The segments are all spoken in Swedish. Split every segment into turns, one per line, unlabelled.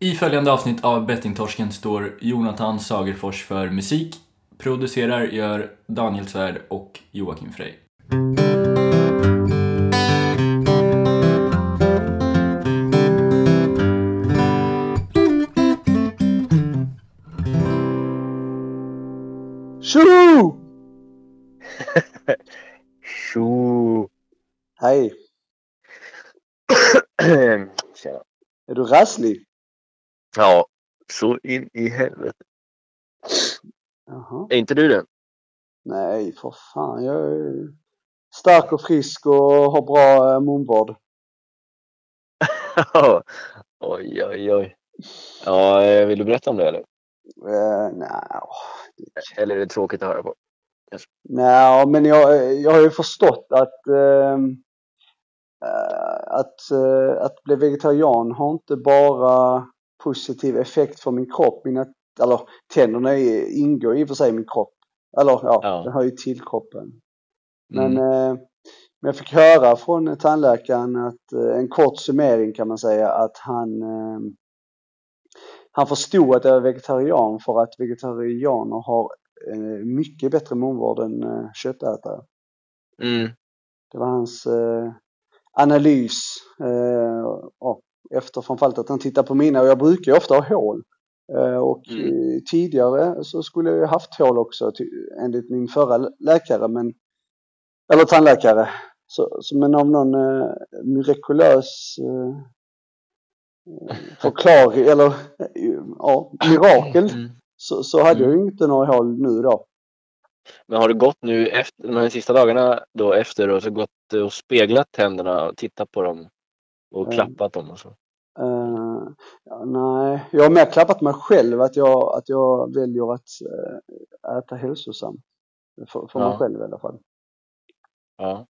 I följande avsnitt av Bettingtorsken står Jonathan Sagerfors för musik. Producerar gör Daniel Svärd och Joakim Frey.
Tjo!
Tjo!
Hej.
Tjena.
Är du rasslig?
Ja, så in i helvete.
Jaha.
Är inte du det?
Nej, för fan. Jag är stark och frisk och har bra eh, munvård.
oj, oj, oj. Ja, eh, vill du berätta om det eller?
Eh, nej,
Eller är det tråkigt att höra på?
nej, men jag, jag har ju förstått att ehm, eh, att, eh, att bli vegetarian har inte bara positiv effekt för min kropp. Mina, eller tänderna är- ingår i och för sig i min kropp. Eller ja,
Ja.
det hör ju till kroppen. Men,
Mm.
eh, men jag fick höra från tandläkaren att eh, en kort summering kan man säga att han eh, han förstod att jag var vegetarian för att vegetarianer har eh, mycket bättre munvård än eh, köttätare.
Mm.
Det var hans eh, analys eh, och efter framförallt att han tittar på mina och jag brukar ju ofta ha hål. Eh, och
Mm.
tidigare så skulle jag ju haft hål också enligt min förra lä- läkare men eller tandläkare. Så, så men av någon eh, mirakulös eh, eh, förklaring eller eh, ja, mirakel
Mm.
så, så hade jag ju inte några hål nu då.
Men har du gått nu efter, de här sista dagarna då efter och så gått och speglat tänderna och tittat på dem och
Mm.
klappat dem och så?
Eh, ja, nej, jag har mer klappat mig själv att jag, att jag väljer att eh, äta hälsosamt. För, för mig
Ja.
själv i alla fall.
Ja.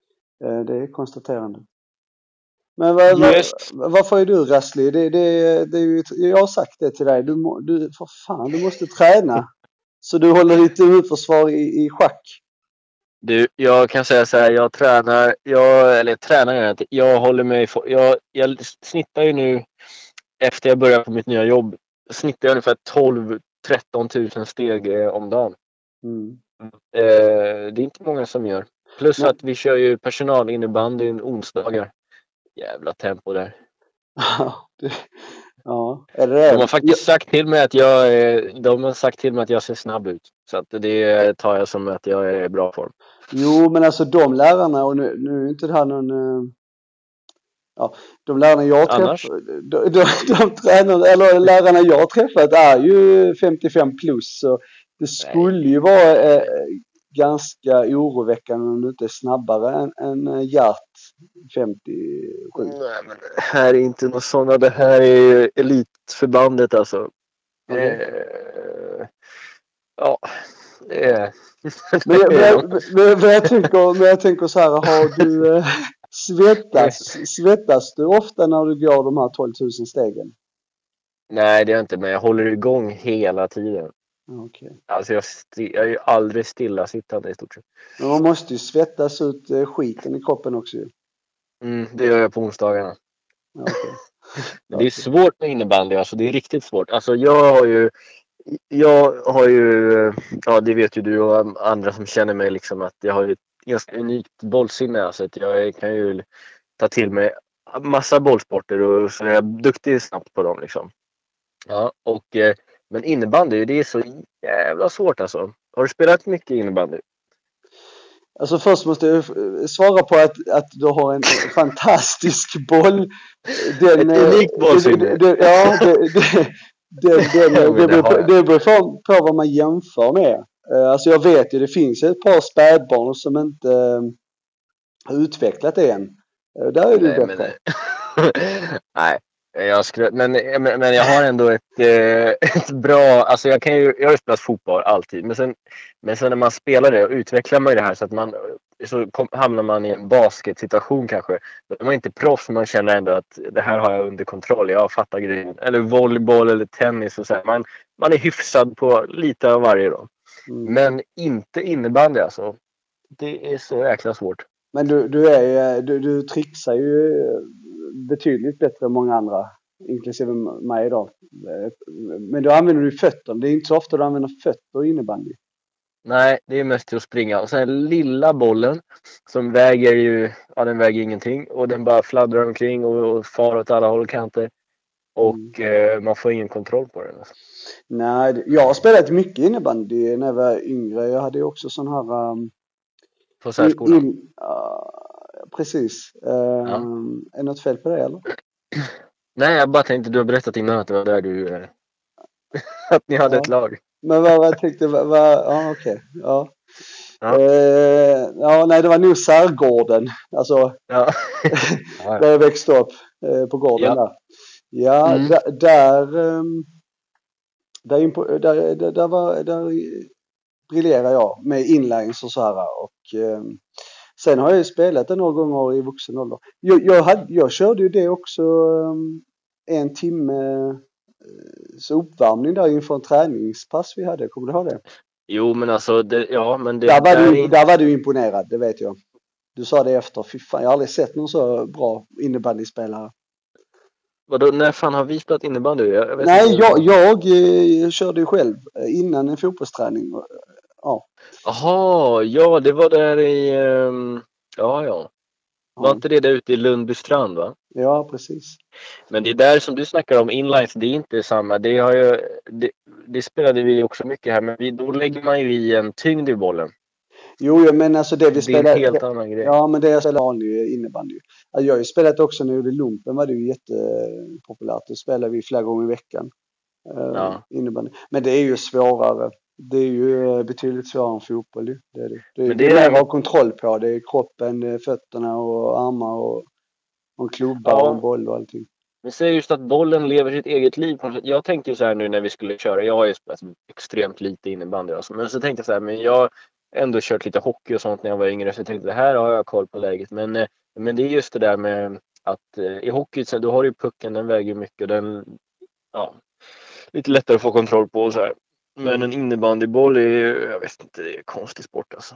Eh, det är konstaterande. Men vad, vad,
Just.
varför är du rasslig? Det, det, det är jag har sagt det till dig. Du, du, för fan, du måste träna. Så du håller ditt immunförsvar i, i schack.
Du, jag kan säga så här, jag tränar, jag, eller tränar jag inte, jag håller mig, jag, jag snittar ju nu efter jag började på mitt nya jobb, snittar jag ungefär 12-13 000 steg eh, om dagen.
Mm.
Eh, det är inte många som gör. Plus
Nej.
att vi kör ju personalinnebandy onsdagar. Jävla tempo där.
Det- ja, det?
De har faktiskt sagt till mig att jag, är- de har sagt till mig att jag ser snabb ut. Så att det tar jag som att jag är i bra form.
Jo, men alltså de lärarna, och nu, nu är inte det här någon... eh, Ja, de lärarna jag träffat, de, de, de tränarna, eller lärarna jag träffat är ju 55 plus. Så det skulle ju vara eh, ganska oroväckande om du inte är snabbare än, än eh, Gert 57.
Nej, men det här är inte något sådana. Det här är elitförbandet alltså.
Okej.
Eh, ja, det är...
Men, men, men, men, men, jag tänker, men jag tänker så här, har du eh, svettas, svettas du ofta när du går de här 12 000 stegen?
Nej, det är jag inte. Men jag håller igång hela tiden.
Okej.
Alltså jag, jag är ju aldrig stillasittande i stort sett.
Men man måste ju svettas ut eh, skiten i kroppen också ju.
Mm, det gör jag på onsdagarna. Men det är svårt med innebandy. Alltså det är riktigt svårt. Alltså jag har ju... Jag har ju... Ja, det vet ju du och andra som känner mig liksom att jag har ju ett ganska unikt bollsinne. Alltså att jag kan ju ta till mig massa bollsporter och så är jag duktig snabbt på dem liksom. Ja, och... eh, Men innebandy, det är så jävla svårt alltså. Har du spelat mycket innebandy?
Alltså först måste jag eh, svara på att, att du har en fantastisk boll. Den,
Ett
eh,
unikt bollsinne.
det- det- Ja, det, det, det, det, det,
det
beror på, på, vad man jämför med. Eh, Alltså jag vet ju, det finns ett par spädbarn som inte eh, har utvecklat det än. Eh, Där är du bättre.
nej, jag skulle, men, men, men jag har ändå ett, eh, ett bra... Alltså jag, kan ju, jag har ju spelat fotboll alltid. Men sen, men sen när man spelar det och utvecklar man det här så att man så kom, hamnar man i en basketsituation kanske. Då är man inte proffs men man känner ändå att det här har jag under kontroll. Jag fattar grejen. Eller volleyboll eller tennis och så här. Man, man är hyfsad på lite av varje då.
Mm.
Men inte innebandy alltså. Det är så jäkla svårt.
Men du, du, är, du, du trixar ju betydligt bättre än många andra. inklusive mig. Eh, Men då använder du fötterna. Det är inte så ofta du använder fötter i innebandy.
Nej, det är mest till att springa. Och sen lilla bollen som väger ju, ja den väger ingenting och den bara fladdrar omkring och, och far åt alla håll och kanter. Och eh, man får ingen kontroll på den. Alltså.
Nej, jag har spelat mycket innebandy när jag var yngre. Jag hade ju också sån här... Um,
På särskolan.
in- ja, precis. Um, Är det något fel på det eller?
Nej, jag bara tänkte, du har berättat innan att det var där du... Eh, att ni hade
Ja.
ett lag.
Men vad, vad jag tänkte, vad, vad, ja okej. Ja.
Ja.
Eh, ja, nej det var nog Särgården. Alltså
Ja. ja.
där jag växte upp. Eh, på gården
Ja.
där. Ja,
Mm.
där, där, ehm, där, där, där, var, där briljerar jag med inlines och så här. Och, ehm, sen har jag ju spelat det några gånger i vuxen ålder. Jag, jag, hade, jag körde ju det också ehm, en timme eh, så uppvärmning där inför en träningspass vi hade. Kommer du ihåg det?
Jo, men alltså, det, ja, men det
Där var,
där
du,
är-
där var du imponerad, det vet jag. Du sa det efter. Fy fan, jag har aldrig sett någon så bra innebandyspelare.
Vadå, när fan har vi spelat innebandy? Jag, jag
Nej,
inte.
jag, jag eh, körde ju själv eh, innan en fotbollsträning. Ja,
Jaha, ja, det var där i... ehm, ja, ja. Var
ja,
inte det där ute i Lundbystrand, va?
ja precis.
Men det där som du snackar om, inlines, det är inte samma. Det, har ju, det, det spelade vi också mycket här, men vi, då lägger man ju i en tyngd i bollen.
Jo, ja, men alltså det vi
Det är en
spelade.
helt annan grej.
Ja, men det jag spelade vanlig innebandy. Ja, Jag har ju spelat också när jag gjorde lumpen var det ju jättepopulärt. Då spelade vi flera gånger i veckan. eh,
Ja.
Innebandy. Men det är ju svårare. Det är ju eh, betydligt svårare än fotboll. ju. Det är det. Det är,
Men
det
det
är mer att ha kontroll på. Det är kroppen, är fötterna och armar och, och en klubba
Ja.
och en boll och allting.
Men säg just att bollen lever sitt eget liv. Jag tänkte ju så här nu när vi skulle köra. Jag har ju spelat extremt lite innebandy. Alltså. Men så tänkte jag så här, men jag har ändå kört lite hockey och sånt när jag var yngre. Så jag tänkte det här har jag koll på läget. Men, eh, men det är just det där med att eh, i hockey, så då har du ju pucken, den väger mycket. och Den, ja, lite lättare att få kontroll på och så här. Men en innebandyboll är ju, jag vet inte, det är en konstig sport alltså.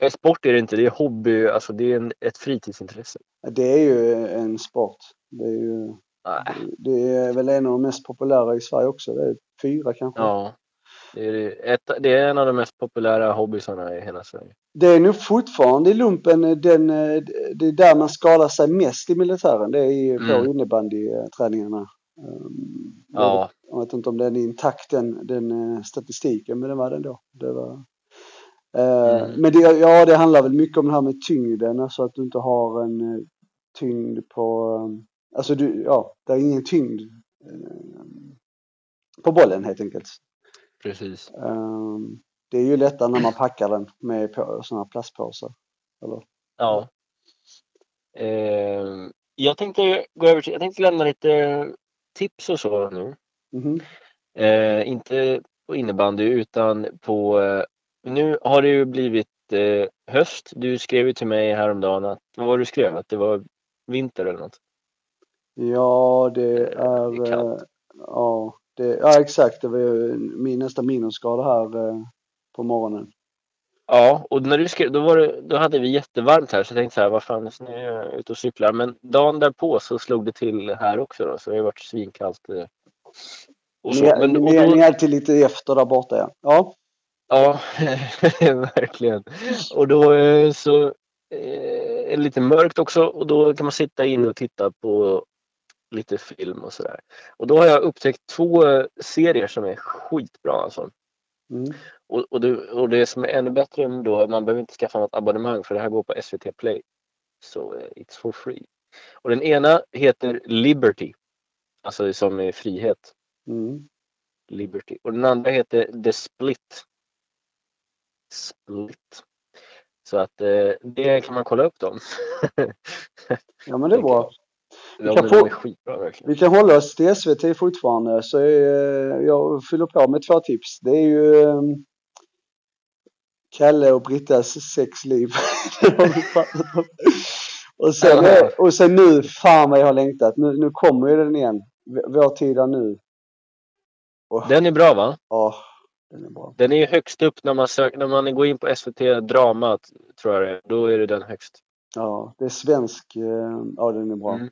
Eh, Sport är det inte, det är hobby, alltså det är en, ett fritidsintresse.
Det är ju en sport. Det är, ju,
Nej.
det är väl en av de mest populära i Sverige också. Det är fyra kanske.
Ja. Det är, ett, det är en av de mest populära hobbysarna i hela Sverige.
Det är nog fortfarande i lumpen eh, den, eh, det är där man skadar sig mest i militären. Det är på
Mm.
innebandyträningarna. Um,
Ja,
Jag vet inte om den är intakt den, den eh, statistiken, men den var den då. Det var, eh,
Mm.
Men det, ja, det handlar väl mycket om det här med tyngden, alltså att du inte har en eh, tyngd på, alltså du, ja, det är ingen tyngd på bollen helt enkelt.
precis.
Eh, det är ju lättare när man packar den med sådana här plastpåsar. Eller?
Ja. Eh, jag tänkte gå över till, jag tänkte lämna lite tips och så nu.
Mhm.
Eh, inte på innebandy utan på, eh, nu har det ju blivit eh, höst. Du skrev ju till mig häromdagen att, vad var det du skrev? Att det var vinter eller något?
Ja, det
det är kallt.
eh, ja, det, ja exakt, det var ju min nästa minusgrad här eh, på morgonen.
Ja, och när du skrev, då, var det, då hade vi jättevarmt här så jag tänkte så här, vad fan, nu är jag ute och cyklar. Men dagen därpå så slog det till här också då, så det har ju varit svinkallt. Och så. Men, och då,
är alltid lite efter där borta ja. Ja,
Ja, verkligen. Och då eh, så eh, är det lite mörkt också och då kan man sitta inne och titta på lite film och sådär. Och då har jag upptäckt två eh, serier som är skitbra alltså.
mm.
Och, och, det, och det som är ännu bättre än då, man behöver inte skaffa något abonnemang för det här går på SVT Play. Så it's for free. Och den ena heter Liberty. Alltså som är frihet.
Mm.
Liberty. Och den andra heter The Split. Split. Så att eh, det kan man kolla upp dem.
ja men det är bra.
De,
kan få-
skitbra.
Vi kan hålla oss till SVT fortfarande så är, eh, jag fyller på med två tips. Det är ju eh, Kalle och Brittas sexliv. Vi och, sen, och sen nu, fan vad jag har längtat. Nu, nu kommer ju den igen. Vår tid är nu. Åh,
Den är bra va?
åh, den är bra.
Den är ju högst upp när man, sök, när man går in på SVT Drama tror jag det är. Då är det den högst.
Ja, det är svensk. eh, Ja, den är bra.
Mm.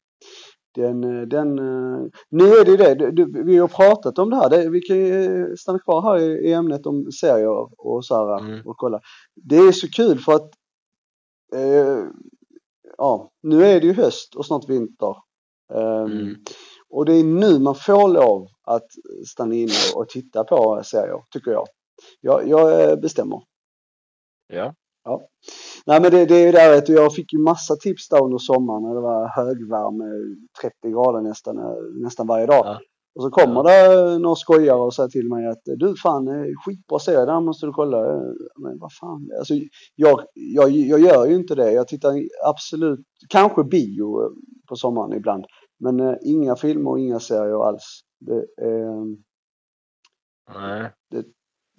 Den, eh, den, eh, nu är det ju det, du, vi har pratat om det här, det, vi kan ju stanna kvar här i, ämnet om serier och så här
Mm.
och kolla. Det är så kul för att eh, ja, nu är det ju höst och snart vinter.
Mm.
Och det är nu man får lov att stanna inne och titta på serier, tycker jag. Jag, jag eh, bestämmer.
Ja.
Nej men det, det är ju där att jag fick ju massa tips där under sommaren när det var högvärme, 30 grader nästan, eh, nästan varje dag.
Ja.
Och så kommer det några skojare och säger till mig att du fan eh, skitbra serie, den måste du kolla. Eh, Men vad fan, alltså jag, jag, jag gör ju inte det. Jag tittar absolut, kanske bio eh, på sommaren ibland. Men eh, inga filmer och inga serier alls. Det, eh,
Nej.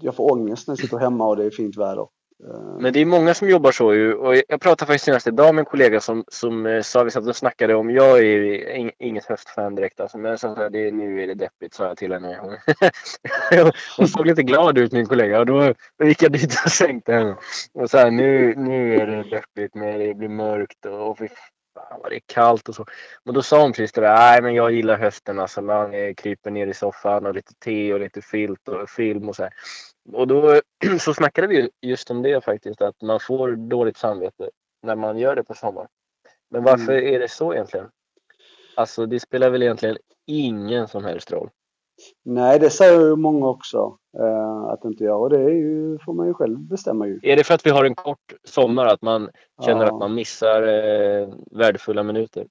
jag får ångest när jag sitter hemma och det är fint väder. Eh,
Men det är många som jobbar så ju. Och jag pratade faktiskt senast idag med en kollega som, som eh, sa, vi satt och snackade om, jag är ju ing- inget höstfan direkt alltså, men så här, det, nu är det deppigt sa jag till henne. Hon- Hon såg lite glad ut min kollega och då, då gick jag dit och sänkte henne. Och så här, nu, nu är det deppigt, men det blir mörkt och, och fy fan vad det är kallt och så. Men då sa hon precis det där, nej men jag gillar hösten alltså, man eh, kryper ner i soffan och lite te och lite filt och film och så här. Och då så snackade vi ju just om det faktiskt, att man får dåligt samvete när man gör det på sommaren. Men varför är det så egentligen? Alltså det spelar väl egentligen ingen som helst roll.
Nej, det säger ju många också eh, att inte gör. Och det ju, får man ju själv bestämma ju.
Är det för att vi har en kort sommar att man känner
Ja.
att man missar eh, värdefulla minuter?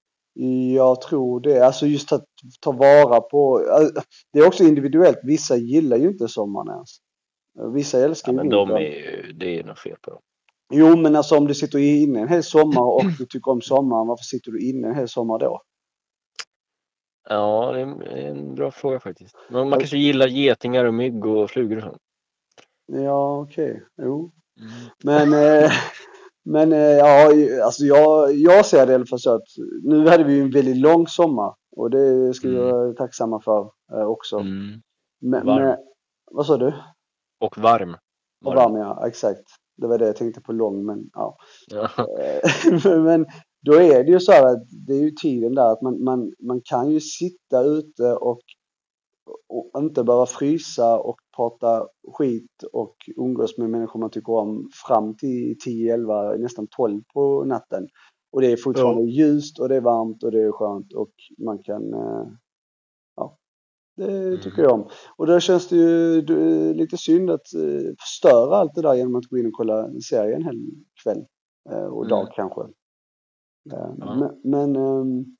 Jag tror det. Alltså just att ta vara på. eh, Det är också individuellt. Vissa gillar ju inte sommaren ens. Vissa älskar
Ja,
ju
men de
vintern.
är ju, det är något fel på dem.
Jo, men alltså om du sitter inne en hel sommar och du tycker om sommaren, varför sitter du inne en hel sommar då?
Ja, det är en bra fråga faktiskt. Men man kanske gillar getingar och mygg och flugor och sånt.
Ja, okej. Jo. Men, eh, men eh, ja, alltså jag, jag ser det i alla fall så att nu hade vi en väldigt lång sommar och det ska vi
Mm.
vara tacksamma för eh, också.
Mm.
Men,
Varm.
men, vad sa du?
Och varm.
Och varm ja, exakt. Det var det jag tänkte på lång, men ja.
Ja.
Eh, men då är det ju så här att det är ju tiden där att man, man, man kan ju sitta ute och, och inte bara frysa och prata skit och umgås med människor man tycker om fram till 10, 11, nästan 12 på natten. Och det är fortfarande ljust och det är varmt och det är skönt och man kan, eh, ja, det tycker
Mm.
jag om. Och då känns det ju lite synd att eh, förstöra allt det där genom att gå in och kolla en serie en hel kväll eh, och dag
Mm.
kanske.
Ja.
Men, men, ehm,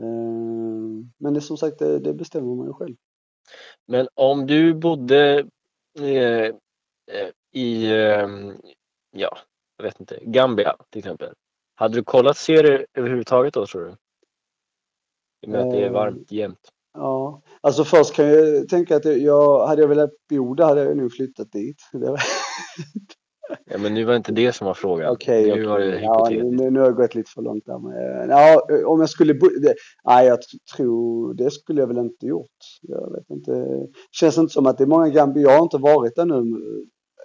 ehm, men det är som sagt, det, det bestämmer man ju själv.
Men om du bodde eh, eh, i, eh, ja, jag vet inte, Gambia till exempel. Hade du kollat serier överhuvudtaget då tror du? I och med att det är varmt jämt.
Ja, alltså först kan jag tänka att jag, hade jag velat bo där hade jag nog flyttat dit. Det var-
Ja, men nu var inte det som var frågan.
Okej,
nu
okej.
var det
Ja, nu, nu har jag gått lite för långt där. Men, ja, om jag skulle det, nej, jag tror, det skulle jag väl inte gjort. Jag vet inte. Känns inte som att det är många Gambier, jag har inte varit där nu,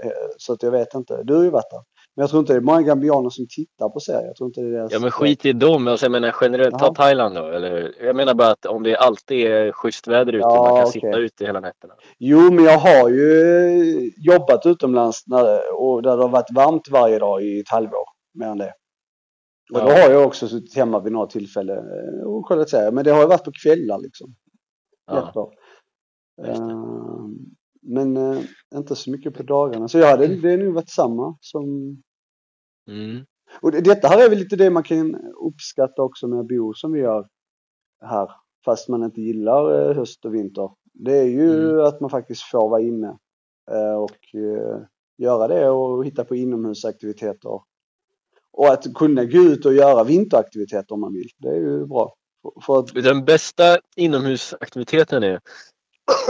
eh, så att jag vet inte. Du har ju varit där. Men jag tror inte det är många gambianer som tittar på serier. Jag tror inte det är deras...
Ja men skit i dem. Alltså, jag menar generellt, ta
Jaha.
Thailand då. Eller, jag menar bara att om det alltid är schysst väder ute
Ja,
man kan
okej.
sitta ute hela nätterna.
Jo, men jag har ju jobbat utomlands när, och där det har varit varmt varje dag i ett halvår. Mer än det. Och då
Ja.
har jag också suttit hemma vid några tillfällen eh, och kollat serier. Men det har ju varit på kvällar liksom.
Ja.
Men eh, inte så mycket på dagarna. Så jag hade det har nog varit samma som...
Mm.
Och det, detta här är väl lite det man kan uppskatta också med att bo som vi gör här. Fast man inte gillar eh, höst och vinter. Det är ju
Mm.
att man faktiskt får vara inne eh, och eh, göra det och hitta på inomhusaktiviteter. Och att kunna gå ut och göra vinteraktiviteter om man vill. Det är ju bra. För att,
Den bästa inomhusaktiviteten är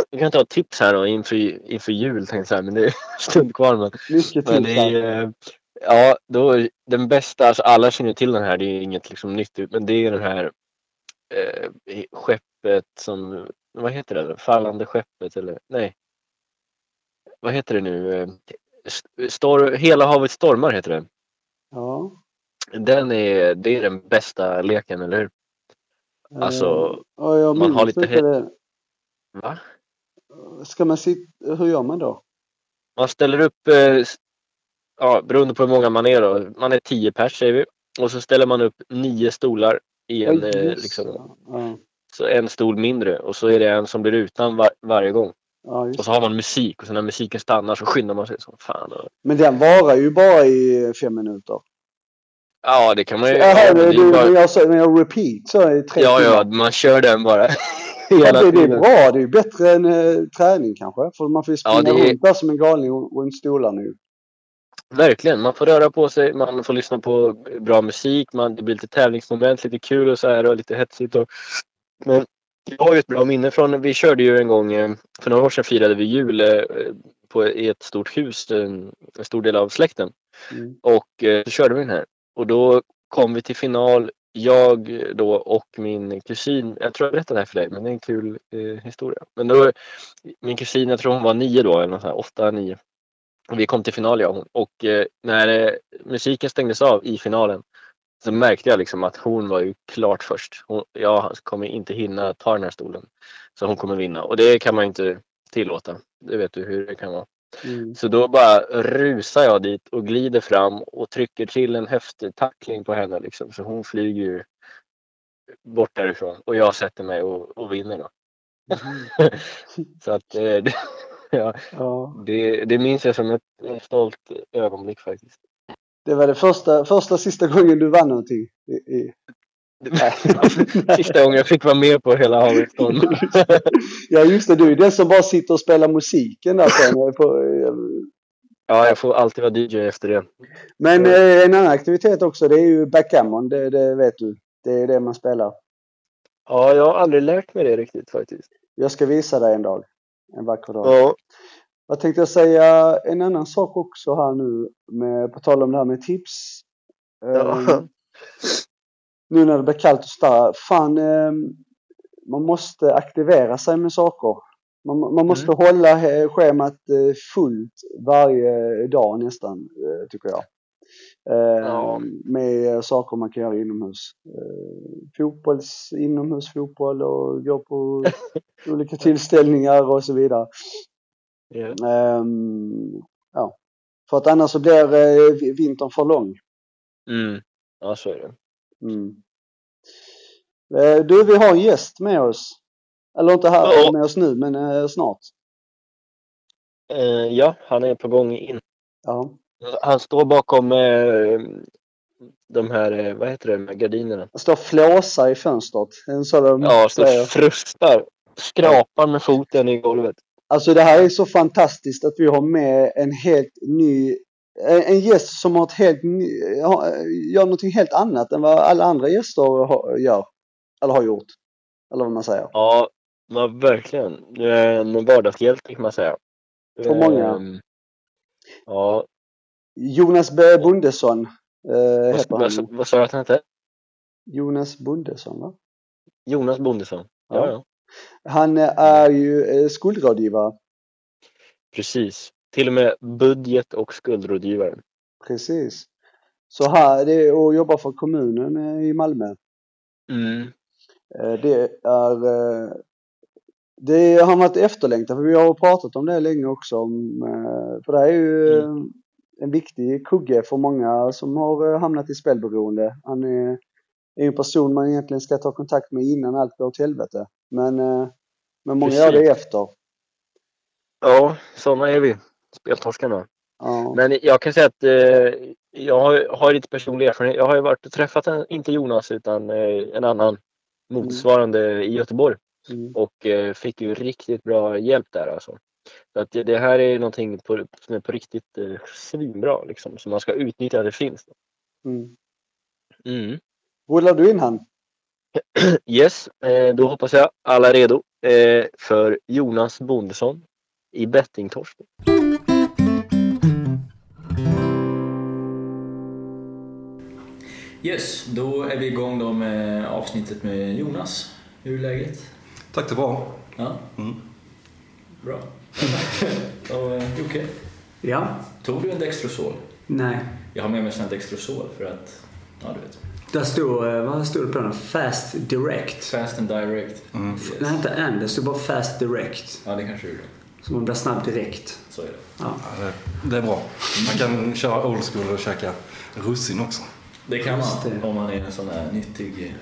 jag kan ta ett tips här då inför, inför jul tänkte jag säga, men det är stund kvar. Men,
mycket
men det är, eh, ja, då, den bästa, alltså alla känner till den här, det är inget liksom nytt, men det är den här eh, skeppet som, vad heter det? Fallande skeppet eller nej. Vad heter det nu? Eh, Stor, Hela havet stormar heter det.
Ja.
Den är, det är den bästa leken, eller hur? Alltså,
Eh, ja,
man har lite
det.
Va?
Ska man sitta, hur gör man då?
Man ställer upp, eh, ja, beroende på hur många man är då. Man är tio pers säger vi. Och så ställer man upp nio stolar i en,
Ja,
eh, liksom,
det. Ja,
så en stol mindre. Och så är det en som blir utan var, varje gång.
ja,
Och så har man musik och så när musiken stannar så skyndar man sig som fan. Och,
Men den varar ju bara i fem minuter.
ja, det kan man ju... Ja,
det,
det är bara,
men jag, men jag repeat så i tre
ja, ja,
timmar.
man kör den bara.
Ja,
Hela
det, det är
tiden.
bra. Det är bättre än eh, träning kanske. För man får ju
Ja,
springa
det är-
runt där som en galning runt stolarna ju.
Verkligen, man får röra på sig, man får lyssna på bra musik, man, det blir lite tävlingsmoment, lite kul och så här och lite hetsigt. Och, men jag har ju ett bra minne från, vi körde ju en gång, eh, för några år sedan firade vi jul eh, på, i ett stort hus, en, en stor del av släkten.
Mm.
Och så körde vi den här. Och då kom vi till final, jag då och min kusin, jag tror jag berättade det här för dig, men det är en kul eh, historia. Men då, min kusin, jag tror hon var nio då, eller något sånt här, åtta, nio. Och vi kom till final jag och hon. Och eh, när eh, musiken stängdes av i finalen så märkte jag liksom att hon var ju klart först. Hon, jag kommer inte hinna ta den här stolen. Så hon kommer vinna. Och det kan man ju inte tillåta. Det vet du hur det kan vara.
Mm.
Så då bara rusar jag dit och glider fram och trycker till en häftig tackling på henne. Liksom. Så hon flyger ju bort därifrån och jag sätter mig och, och vinner. Då. Så att eh, det, ja,
Ja.
det, det minns jag som ett ett stolt ögonblick faktiskt.
Det var det första, första sista gången du vann någonting. I, i.
Sista gången jag fick vara med på hela Havelstorm.
Ja just det, du är den som bara sitter och spelar musiken där sen.
ja, jag får alltid vara DJ efter det.
Men eh, en annan aktivitet också, det är ju backgammon. Det, det vet du. Det är det man spelar.
Ja, jag har aldrig lärt mig det riktigt faktiskt.
Jag ska visa dig en dag. En vacker dag.
Ja,
Vad tänkte jag säga? En annan sak också här nu. Med, på tal om det här med tips.
Ja.
Nu när det blir kallt och starkt. Fan, eh, man måste aktivera sig med saker. Man, man måste hålla eh, schemat eh, fullt varje dag nästan, eh, tycker jag. Eh,
Ja.
Med saker man kan göra inomhus. Fotbolls, inomhusfotboll och gå på olika tillställningar och så vidare.
ja.
Ehm, ja. För att annars så blir vi- vintern för lång.
Mm. ja så är det.
Mm. Eh, du, vi har en gäst med oss. Eller inte här med oss nu, men eh, snart.
Eh, ja, han är på gång in.
Ja.
Han står bakom de här, vad heter det, med gardinerna.
Jag står och flåsar i fönstret. En sådan
Ja, och frustar. Skrapar med foten i golvet.
Alltså det här är så fantastiskt att vi har med en helt ny, en en gäst som har ett helt ny, har- gör någonting helt annat än vad alla andra gäster har, gör. Eller har gjort. Eller vad man säger.
Ja, men verkligen. En vardagshjälte kan man säga.
För många.
Ehm, Ja,
Jonas B. Bondesson eh,
vad,
heter
vad,
han.
vad sa du att han hette?
Jonas Bondesson va?
Jonas Bondesson. Ja,
Ja.
ja.
Han eh, är ju eh, skuldrådgivare.
Precis. Till och med budget och skuldrådgivare.
Precis. Så här, det är att jobba för kommunen i Malmö.
Mm.
Eh, Det är eh, det har varit efterlängtat för vi har pratat om det länge också. Eh, för det är ju eh, en viktig kugge för många som har hamnat i spelberoende. Han är, en person man egentligen ska ta kontakt med innan allt går åt helvete. Men, men många gör det
Precis.
efter.
Ja, sådana är vi. Speltorskarna.
Ja.
Men jag kan säga att eh, jag har, har lite personlig erfarenhet. Jag har ju varit och träffat, en, inte Jonas, utan eh, en annan motsvarande i Göteborg.
Mm.
Och eh, fick ju riktigt bra hjälp där alltså. Så att det, det här är någonting på, som är på riktigt eh, svinbra liksom. Så man ska utnyttja att det finns.
Mm.
Mm.
Rullar du in han?
Yes, eh, då hoppas jag alla är redo eh, för Jonas Bondesson i bettingtorsken.
Yes, då är vi igång då med avsnittet med Jonas. Hur är läget?
Tack det var.
Ja,
Mm.
bra. Och eh, Jocke,
Ja.
tog du en Dextrosol?
Nej.
Jag har med mig en Dextrosol för att, ja du vet.
Där stod, eh, vad stod det på den? Fast Direct.
Fast and direct.
Mm.
Yes.
Nej, inte and. Det stod bara Fast Direct.
Ja, det kanske du gjorde.
Så man blir snabb direkt.
Så är det.
Ja.
Ja, det, det är bra. Man kan köra old school och käka russin också.
Det kan man
det.
om man är en sån där nyttig,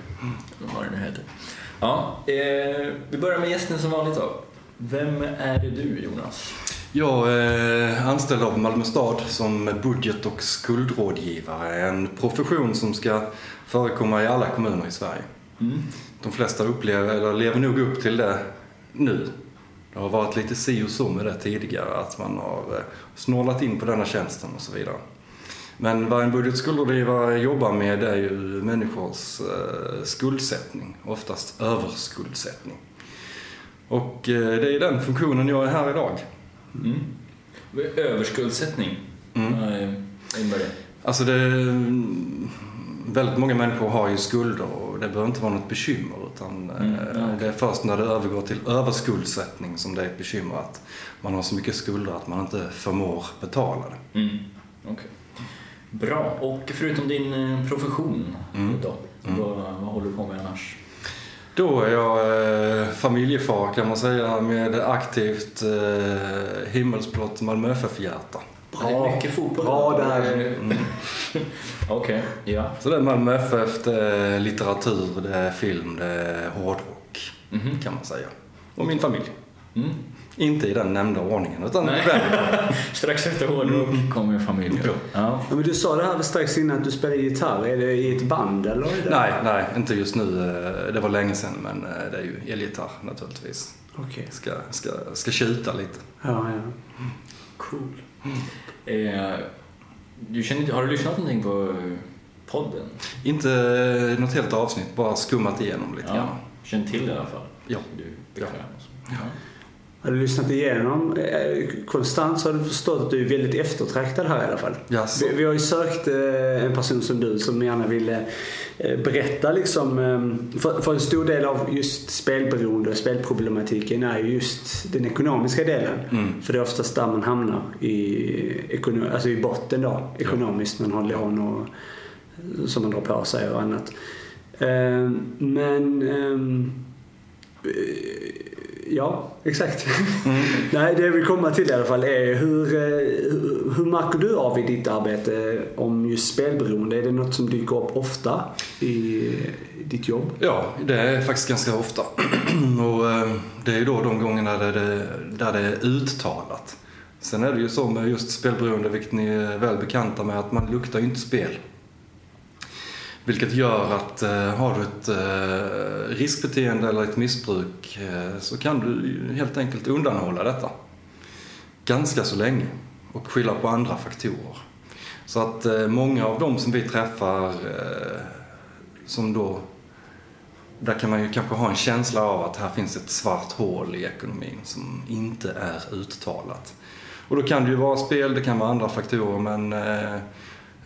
vad det nu heter. Ja, eh, vi börjar med gästen som vanligt då. Vem är det du Jonas?
Jag är anställd av Malmö stad som budget och skuldrådgivare. En profession som ska förekomma i alla kommuner i Sverige.
Mm.
De flesta upplever, eller lever nog upp till det nu. Det har varit lite si och så med det tidigare, att man har eh, snålat in på denna tjänsten och så vidare. Men vad en budget och skuldrådgivare jobbar med är ju människors eh, skuldsättning, oftast överskuldsättning. Och eh, det är den funktionen jag är här idag.
Mm. Överskuldsättning.
Mm.
Vad innebär det?
Alltså det, väldigt många människor har ju skulder och det behöver inte vara något bekymmer utan eh,
Mm,
det är först när det övergår till överskuldsättning som det är ett bekymmer att man har så mycket skulder att man inte förmår betala det.
Mm. Okej. Bra. Och förutom din eh, profession
Mm.
då,
Mm.
vad, vad håller du på med annars?
Då är jag eh, familjefar kan man säga med aktivt eh, himmelsblått Malmö FF-hjärta.
Det är mycket fotboll.
Bra där.
Mm. Okej, ja.
Så det är Malmö FF, det är litteratur, det är film, det är hårdrock
Mhm.
kan man säga. Och min familj.
Mm.
Inte i den nämnda ordningen utan.
Strax efter hårdrock kommer familjen.
Ja.
Ja.
Ja, men du sa det här strax innan att du spelar gitarr. Är det i ett band eller? Är det...
Nej, nej, inte just nu. Eh, Det var länge sedan men eh, det är ju elgitarr naturligtvis.
Okej.
Ska, ska, ska tjuta lite.
Ja, ja.
Cool. Eh, du känner, inte- har du lyssnat någonting på eh, podden?
Inte något helt avsnitt, bara skummat igenom lite grann.
Ja. Känner till det i alla fall?
Ja.
Du så. Ja.
Har du lyssnat igenom eh, konstant så har du förstått att du är väldigt eftertraktad här i alla fall.
Jaså?
Vi, vi har ju sökt eh, en person som du som gärna ville eh, berätta liksom. För, för en stor del av just spelberoende och spelproblematiken är ju just den ekonomiska delen.
Mm.
För det är oftast där man hamnar i, alltså i botten då, ekonomiskt. Man har lån och, som man drar på sig och annat. Men ehm, eh, Ja, exakt. Nej, det jag vill komma till i alla fall är hur, eh, hur, hur märker du av i ditt arbete om just spelberoende? Är det något som dyker upp ofta i ditt jobb?
Ja, det är faktiskt ganska ofta. och eh, det är ju då de gångerna där det, där det är uttalat. Sen är det ju så med just spelberoende, vilket ni är väl bekanta med, att man luktar ju inte spel. Vilket gör att eh, har du ett eh, riskbeteende eller ett missbruk eh, så kan du helt enkelt undanhålla detta. Ganska så länge och skylla på andra faktorer. Så att eh, många av dem som vi träffar eh, som då där kan man ju kanske ha en känsla av att här finns ett svart hål i ekonomin som inte är uttalat. Och då kan det ju vara spel, det kan vara andra faktorer men eh,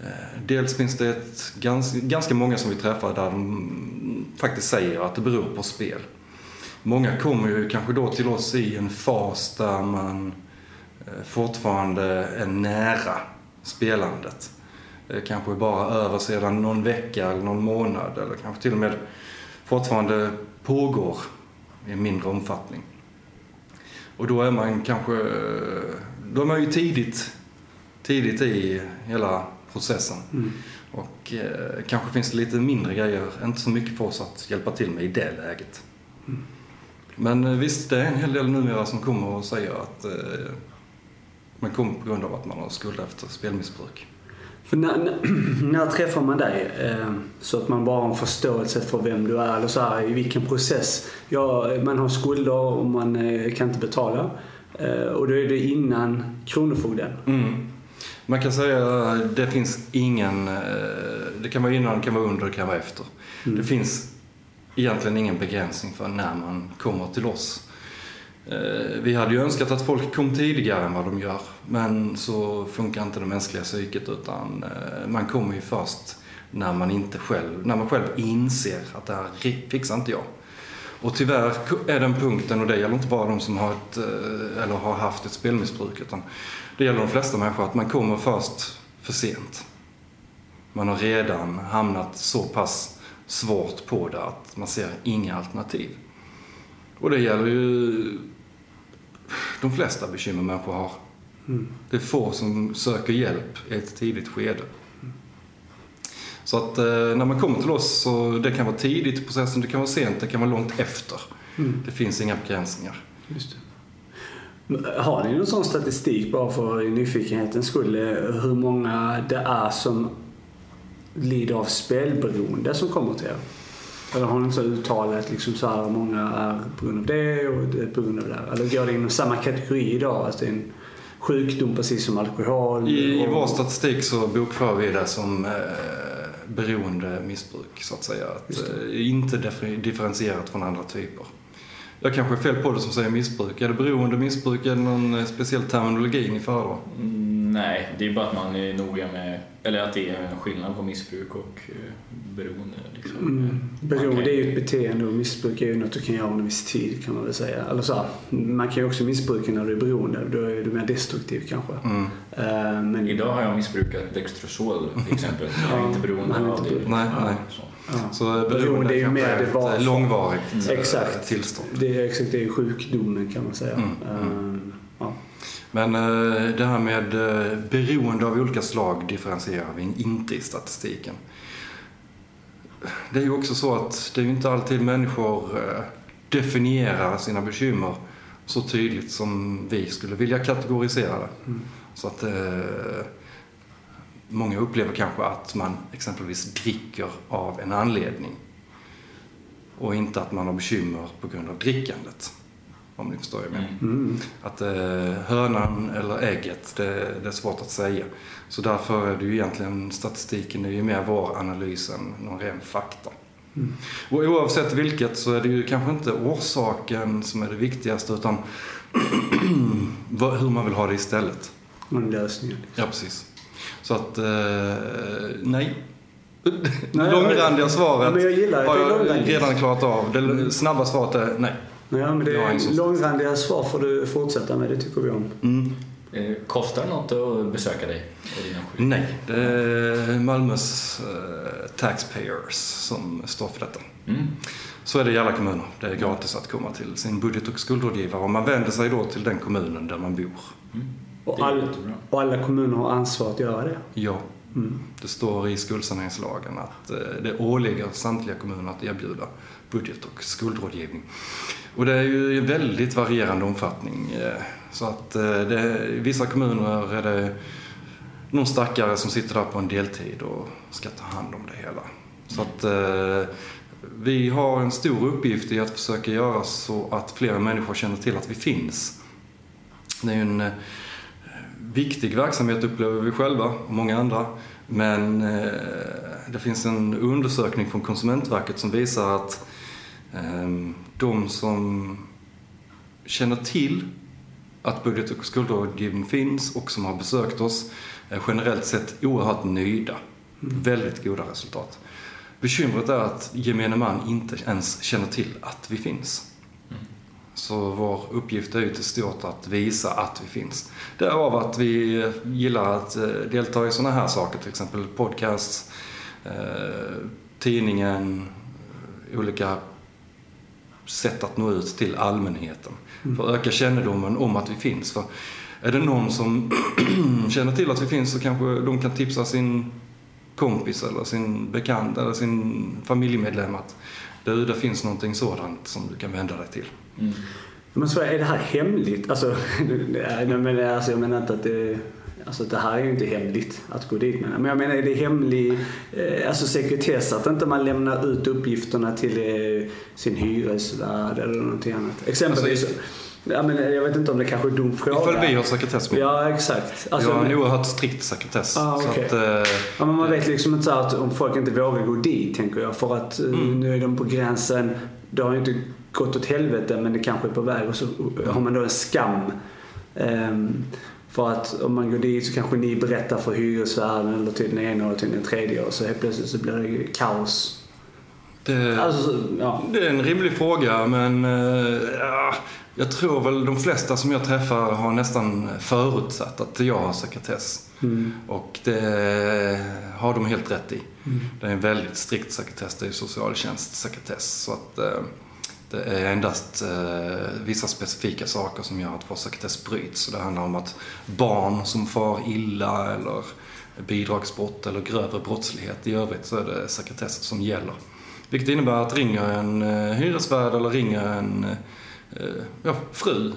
Eh, dels finns det ett, ganska, ganska många som vi träffar där de faktiskt säger att det beror på spel. Många kommer ju kanske då till oss i en fas där man eh, fortfarande är nära spelandet. Eh, kanske bara över sedan någon vecka eller någon månad eller kanske till och med fortfarande pågår i mindre omfattning. Och då är man kanske, då är man ju tidigt, tidigt i hela processen.
Mm.
Och eh, kanske finns det lite mindre grejer, inte så mycket för oss att hjälpa till med i det läget. Men eh, visst, det är en hel del numera som kommer och säger att eh, man kommer på grund av att man har skuld efter spelmissbruk.
För när, när, när träffar man dig? Eh, så att man bara har en förståelse för vem du är eller så här, i vilken process. Ja, man har skulder och man eh, kan inte betala. Eh, och då är det innan Kronofogden.
Mm. Man kan säga att det finns ingen, eh, det kan vara innan, det kan vara under, det kan vara efter.
Mm.
Det finns egentligen ingen begränsning för när man kommer till oss. Eh, Vi hade ju önskat att folk kom tidigare än vad de gör, men så funkar inte det mänskliga psyket utan eh, man kommer ju först när man inte själv, när man själv inser att det här fixar inte jag. Och tyvärr är den punkten, och det gäller inte bara de som har, ett, eh, eller har haft ett spelmissbruk, utan det gäller de flesta människor, att man kommer först för sent. man har redan hamnat så pass svårt på det att man ser inga alternativ. Och det gäller ju de flesta bekymmer människor har. Det är få som söker hjälp i ett tidigt skede. Så att eh, när man kommer till oss så det kan vara tidigt i processen, det kan vara sent, det kan vara långt efter. Det finns inga begränsningar.
Har ni någon sån statistik bara för nyfikenhetens skull? eh, Hur många det är som lider av spelberoende som kommer till er? Eller har ni så uttalat liksom så här många är på grund av det och det på grund av det? Eller går det inom samma kategori idag? Alltså en sjukdom precis som alkohol?
I, I
och-
vår statistik så bokför vi det som eh, beroende missbruk så att säga. Att, eh, inte differ- differentierat från andra typer. Jag kanske är fel på det som säger missbruk. Är det beroende missbruk? Är det någon eh, speciell terminologi ni föredrar?
Mm, nej, det är bara att man är noga med, eller att det är en skillnad på missbruk och eh, beroende. Liksom.
Mm. Beroende
kan-
är ju ett beteende och missbruk är ju något du kan göra under en viss tid kan man väl säga. Eller så här, man kan ju också missbruka när du är beroende. Då är du mer destruktiv kanske.
Mm.
Eh, men,
Idag har jag missbrukat Dextrosol till exempel. Jag är inte beroende av
inte
det.
beroende.
Nej,
Ja,
nej.
så.
ja.
Så
Beroende
beroende
är ju mer det var-
eh, långvarigt eh,
Exakt.
tillstånd.
Det är exakt det är sjukdomen kan man säga.
Mm,
ja.
Men eh, det här med eh, beroende av olika slag differentierar vi inte i statistiken. Det är ju också så att det är ju inte alltid människor eh, definierar sina bekymmer så tydligt som vi skulle vilja kategorisera det.
Mm.
Så att många upplever kanske att man exempelvis dricker av en anledning och inte att man har bekymmer på grund av drickandet. Om ni förstår vad jag menar.
Mm.
Mm.
Att eh, hönan eller ägget, det, det är svårt att säga. Så därför är det ju egentligen, statistiken är ju mer vår analys än någon ren fakta.
Mm.
Och oavsett vilket så är det ju kanske inte orsaken som är det viktigaste utan hur man vill ha det istället.
Och en lösning.
Ja, precis. Så att, eh, nej.
Nej,
Långrandiga
Ja,
svaret
men jag gillar
har jag redan klarat av. Det snabba svaret är nej.
Ja, men det är långrandiga svar får du fortsätta med. Det tycker vi om.
Mm.
Eh, Kostar det något att besöka dig och?
Nej, det är Malmös eh, taxpayers som står för detta.
Mm.
Så är det i alla kommuner. Det är gratis att komma till sin budget och skuldrådgivare och man vänder sig då till den kommunen där man bor.
Och,
Det är
all, och alla kommuner har ansvar att göra det.
Ja,
Mm.
det står i skuldsaneringslagen att eh, det åligger samtliga kommuner att erbjuda budget och skuldrådgivning. Och det är ju i väldigt varierande omfattning. Eh, så att eh, det, i vissa kommuner är det någon stackare som sitter där på en deltid och ska ta hand om det hela. Så att eh, vi har en stor uppgift i att försöka göra så att fler människor känner till att vi finns. Det är ju en viktig verksamhet upplever vi själva och många andra. Men det finns en undersökning från Konsumentverket som visar att de som känner till att budget och skuldrådgivning finns och som har besökt oss är generellt sett oerhört nöjda. Väldigt goda resultat. Bekymret är att gemene man inte ens känner till att vi finns. Så vår uppgift är ju till stort att visa att vi finns. Därav att vi gillar att eh, delta i sådana här saker, till exempel podcasts, eh, tidningen, eh, olika sätt att nå ut till allmänheten. För att öka kännedomen om att vi finns. För är det någon som känner till att vi finns så kanske de kan tipsa sin kompis eller sin bekant eller sin familjemedlem att du, det finns någonting sådant som du kan vända dig till.
Mm.
Men så är det här hemligt? Alltså, nej, men, alltså jag menar inte att det... Alltså det här är ju inte hemligt att gå dit med. Men jag menar är det hemlig eh, alltså sekretess att inte man lämnar ut uppgifterna till eh, sin hyresvärd eller någonting annat. Exempelvis.
Alltså,
ja, men jag vet inte om det kanske är en dum fråga.
Ifall vi har sekretess med.
Ja exakt. Alltså,
vi har en
men-
oerhört strikt sekretess.
Ah,
så
okej.
att, eh,
Ja, men man vet liksom inte så att om folk inte vågar gå dit tänker jag. För att eh,
Mm.
nu är de på gränsen. Det har ju inte gått åt helvete men det kanske är på väg. Och så har man då en skam. Ehm, för att om man går dit så kanske ni berättar för hyresvärden eller till den ena och till den tredje och så helt plötsligt så blir det kaos.
det,
Alltså, så- ja.
det är en rimlig fråga men ja, Jag tror väl de flesta som jag träffar har nästan förutsatt att jag har sekretess.
Mm.
Och det har de helt rätt i. Det är en väldigt strikt sekretess, det är socialtjänstsekretess. Så att eh, det är endast eh, vissa specifika saker som gör att vår sekretess bryts. Så det handlar om att barn som far illa eller bidragsbrott eller grövre brottslighet. I övrigt så är det sekretess som gäller. Vilket innebär att ringer en eh, hyresvärd eller ringer en eh, ja, fru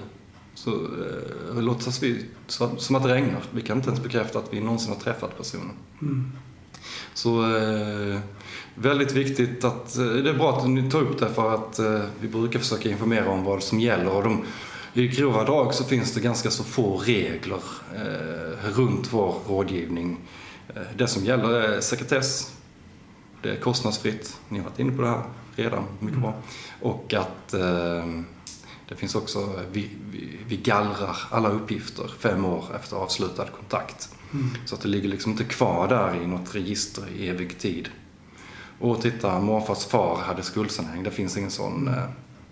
så eh, låtsas vi så, som att det regnar. Vi kan inte ens bekräfta att vi någonsin har träffat personen. Så eh, väldigt viktigt att, eh, det är bra att ni tar upp det för att eh, vi brukar försöka informera om vad som gäller. Och de, I grova drag så finns det ganska så få regler eh, runt vår rådgivning. Det som gäller är sekretess, det är kostnadsfritt, ni har varit inne på det här redan, mycket bra. Och att det finns också, vi, vi, vi gallrar alla uppgifter fem år efter avslutad kontakt. Så att det ligger liksom inte kvar där i något register i evig tid. Och titta, morfars far hade skuldsanering. Det finns ingen sån, eh,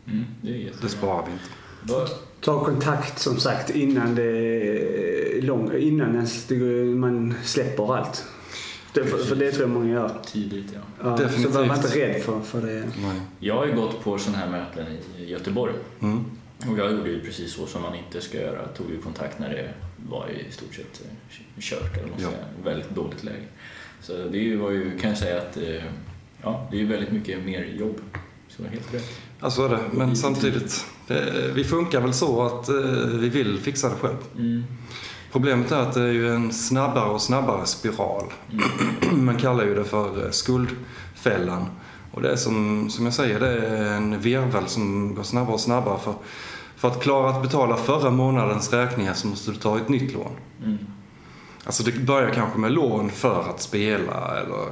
Mm, det är
det sparar vi inte.
Ta kontakt som sagt innan, det är lång, innan ens man släpper allt. Det, för, för det tror jag många gör.
Tidigt, ja.
Ja,
Definitivt.
Så var man inte rädd för, för det.
Nej.
Jag har ju gått på sådana här möten i Göteborg.
Mm.
Och jag gjorde ju precis så som man inte ska göra. Jag tog ju kontakt när det var i stort sett eh, kört, eller man
Ja.
säga. Väldigt dåligt läge. Så det är ju- var ju, kan jag säga att eh, ja, det är väldigt mycket mer jobb. Så det är helt rätt.
Ja, så är det. Men samtidigt, det, vi funkar väl så att eh, vi vill fixa det själv.
Mm.
Problemet är att det är ju en snabbare och snabbare spiral. Man kallar ju det för eh, skuldfällan. Och det är som, som jag säger, det är en virvel som går snabbare och snabbare. För, för att klara att betala förra månadens räkningar så måste du ta ett nytt lån.
Mm.
Alltså det börjar kanske med lån för att spela eller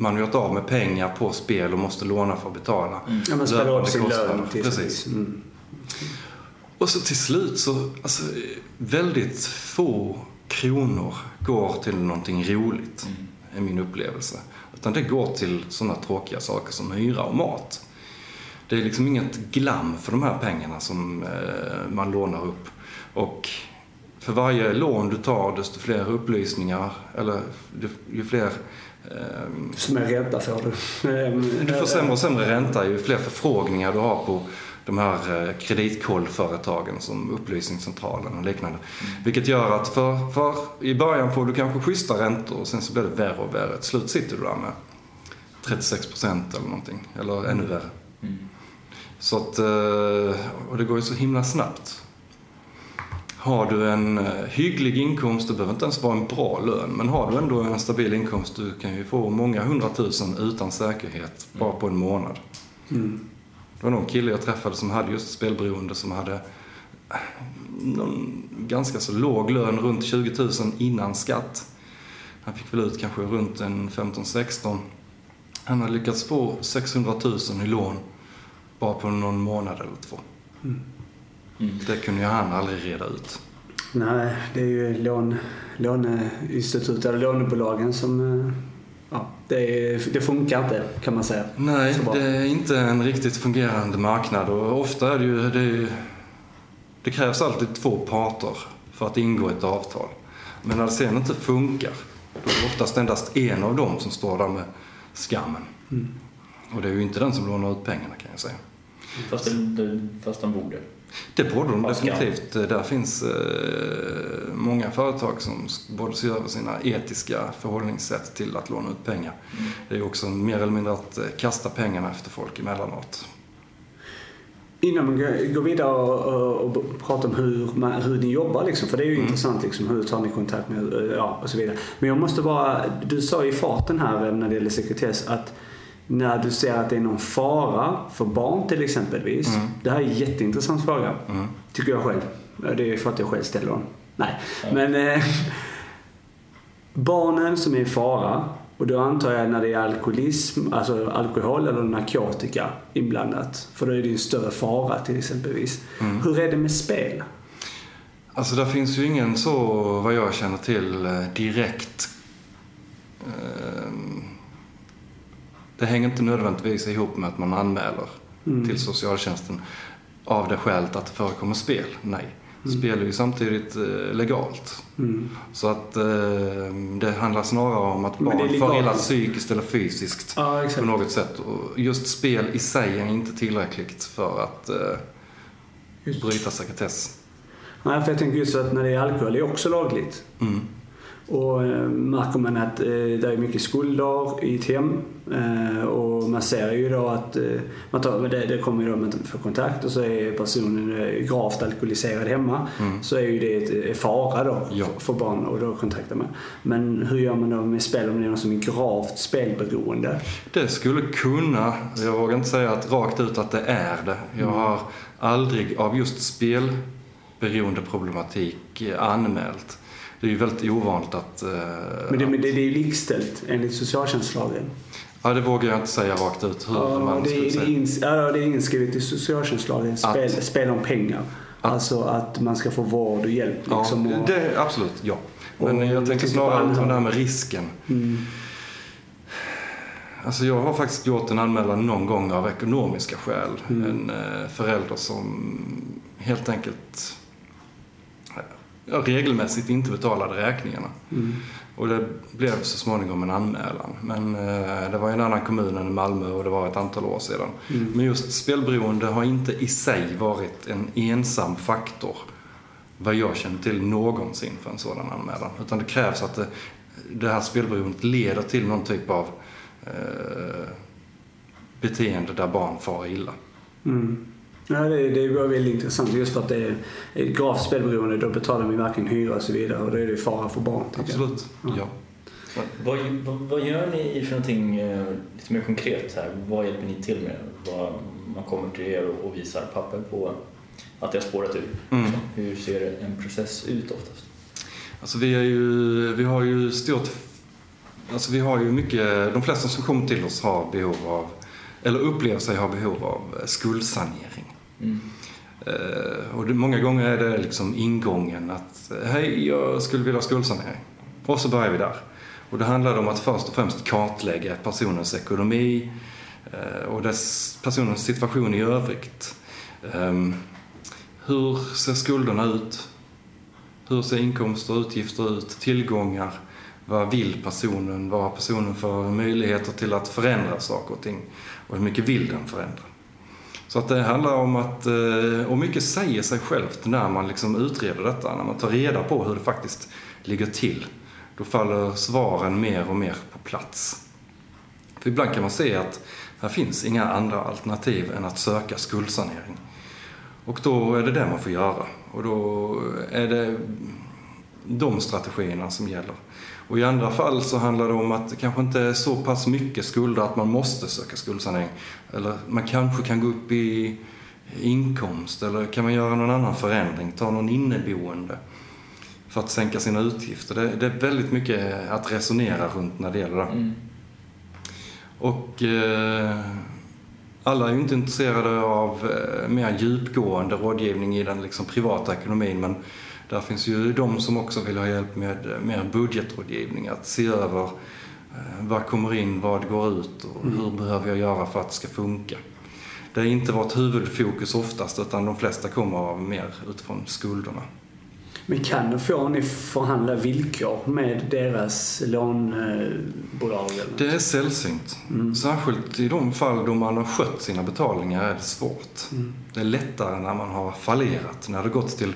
man har gjort av med pengar på spel och måste låna för att betala.
Ja, man spelar upp sin lön
Precis.
Mm.
Och så till slut så, alltså väldigt få kronor går till någonting roligt, är min upplevelse. Utan det går till sådana tråkiga saker som hyra och mat. Det är liksom inget glam för de här pengarna som eh, man lånar upp. Och för varje lån du tar, desto fler upplysningar, eller ju, fler
Som en ränta får du.
du får sämre och sämre ränta ju fler förfrågningar du har på de här eh, kreditkollföretagen som Upplysningscentralen och liknande. Vilket gör att för, för i början får du kanske schyssta räntor och sen så blir det värre och värre. Till slut sitter du där med 36 procent eller någonting. Eller ännu värre.
Mm.
Så att, eh, och det går ju så himla snabbt. Har du en eh, hygglig inkomst, det behöver inte ens vara en bra lön, men har du ändå en stabil inkomst, du kan ju få många hundratusen utan säkerhet bara på en månad.
Mm.
Det var någon kille jag träffade som hade just spelberoende som hade eh, någon ganska så låg lön, runt 20 000 innan skatt. Han fick väl ut kanske runt en 15-16. Han hade lyckats få 600 000 i lån bara på någon månad eller två.
Mm.
Det kunde ju han aldrig reda ut.
Nej, det är ju lån, låneinstitut eller lånebolagen som... eh, Ja, det, är, det funkar inte kan man säga.
Nej, det är inte en riktigt fungerande marknad och ofta är det ju... Det, är ju- det krävs alltid två parter för att ingå ett avtal. Men när det sen inte funkar, då är det oftast endast en av dem som står där med skammen.
Mm.
Och det är ju inte den som lånar ut pengarna kan jag säga.
Fast, det, fast de borde.
Det borde de
skam.
definitivt. Där finns eh, många företag som borde se över sina etiska förhållningssätt till att låna ut pengar. Det är också mer eller mindre att eh, kasta pengarna efter folk emellanåt.
Innan man går- vidare och, och, och pratar om hur, man, hur ni jobbar, liksom, för det är ju intressant. Liksom, hur tar ni kontakt med eh, ja, och så vidare. Men jag måste bara, du sa i farten här eh, när det gäller sekretess att när du ser att det är någon fara för barn till exempelvis. Det här är en jätteintressant fråga,
Mm.
tycker jag själv. Det är för att jag själv ställer den. Nej, men eh, barnen som är i fara och då antar jag när det är alkoholism, alltså alkohol eller narkotika inblandat. För då är det ju en större fara till exempelvis. Hur är det med spel?
Alltså där finns ju ingen så, vad jag känner till, eh, direkt... Det hänger inte nödvändigtvis ihop med att man anmäler till socialtjänsten. av det skälet att det förekommer spel. Nej. Spel är ju samtidigt eh, legalt.
Mm.
Så att eh, det handlar snarare om att barn far illa psykiskt eller fysiskt
Ja,
på något sätt. Och just spel i sig är inte tillräckligt för att eh,
Just.
bryta sekretess.
Nej, för jag tänker just att när det är alkohol det är också lagligt.
Mm.
Och eh, märker man att eh, det är mycket skulder i ett hem eh, och man ser ju då att man tar, det, det kommer ju då man får kontakt och så är personen gravt alkoholiserad hemma så är ju det ett, fara då
Ja.
för, barn och då kontaktar man. Men hur gör man då med spel om det är någon som är gravt spelberoende?
Det skulle kunna, jag vågar inte säga att rakt ut att det är det. Jag har aldrig av just spelberoendeproblematik anmält. Det är ju väldigt ovanligt att... eh,
Men det, men det, det är ju likställt enligt socialtjänstlagen.
Ja, det vågar jag inte säga rakt ut hur
Ja,
man
det,
skulle
det,
säga.
ins, ja, det är inskrivet i socialtjänstlagen. Spel,
Att-
spel om pengar.
Att-
Alltså att man ska få vård och hjälp. Liksom,
Ja,
och,
det, absolut, ja. Men
Och
jag tänker snarare på det här med risken.
mm,
Alltså jag har faktiskt gjort en anmälan någon gång av ekonomiska skäl.
Mm.
En eh, förälder som helt enkelt regelmässigt inte betalade räkningarna.
mm,
Och det blev så småningom en anmälan. Men eh, det var en annan kommun än Malmö och det var ett antal år sedan.
mm.
Men just spelberoende har inte i sig varit en ensam faktor vad jag känner till någonsin för en sådan anmälan. Utan det krävs att det, det här spelberoendet leder till någon typ av eh, beteende där barn far illa.
Mm. Ja, det, det var väldigt intressant just för att det är ett gravt spelberoende. Då betalar man varken hyra och så vidare och då är det fara för barn.
Absolut, ja.
Vad, vad, vad gör ni för någonting eh, lite mer konkret här? Vad hjälper ni till med? Vad, man kommer till er och visar papper på att det har spårat ur.
Mm.
Hur ser en process ut oftast?
Alltså vi, är ju, vi har ju stort... Alltså vi har ju mycket... De flesta som kommer till oss har behov av, eller upplever sig ha behov av skuldsanering.
Mm.
Och många gånger är det liksom ingången att hej, jag skulle vilja ha skuldsanering. Och så börjar vi där. Och det handlar om att först och främst kartlägga personens ekonomi eh, och dess, personens situation i övrigt. Ehm, hur ser skulderna ut? Hur ser inkomster och utgifter ut? Tillgångar? Vad vill personen? Vad har personen för möjligheter till att förändra saker och ting? Och hur mycket vill den förändra? Så att det handlar om att, eh, och mycket säger sig självt när man liksom utreder detta, när man tar reda på hur det faktiskt ligger till. Då faller svaren mer och mer på plats. För ibland kan man se att här finns inga andra alternativ än att söka skuldsanering. Och då är det det man får göra. Och då är det de strategierna som gäller. Och i andra fall så handlar det om att det kanske inte är så pass mycket skulder att man måste söka skuldsanering. Eller man kanske kan gå upp i inkomst eller kan man göra någon annan förändring, ta någon inneboende för att sänka sina utgifter. Det, det är väldigt mycket att resonera runt när det gäller det.
Mm.
Och eh, alla är ju inte intresserade av eh, mer djupgående rådgivning i den liksom, privata ekonomin men där finns ju de som också vill ha hjälp med mer budgetrådgivning, att se över eh, vad kommer in, vad går ut och hur behöver jag göra för att det ska funka. Det är inte vårt huvudfokus oftast utan de flesta kommer av mer utifrån skulderna.
Men kan och får ni förhandla villkor med deras lånbolag?
Det är sällsynt. Särskilt i de fall då man har skött sina betalningar är det svårt. Det är lättare när man har fallerat, när det gått till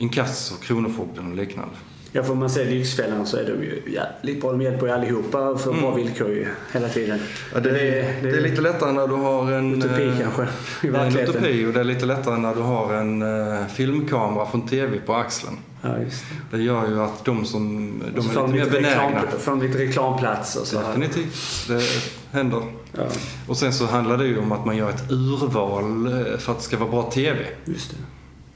inkasso, Kronofogden och liknande.
Ja, får man säga Lyxfällan så är de ju jävligt bra. De hjälper ju allihopa för bra villkor ju, hela tiden.
Ja, det, är, det är lite lättare när du har en...
Utopi
eh,
kanske, i
Det är en
verkligheten.
utopi och det är lite lättare när du har en eh, filmkamera från TV på axeln.
Ja, just det.
Det gör ju att de som de
Och så
är lite mer benägna.
reklam, får de lite reklamplats och så.
Definitivt, det händer.
Ja,
Och sen så handlar det ju om att man gör ett urval eh, för att det ska vara bra TV.
just det.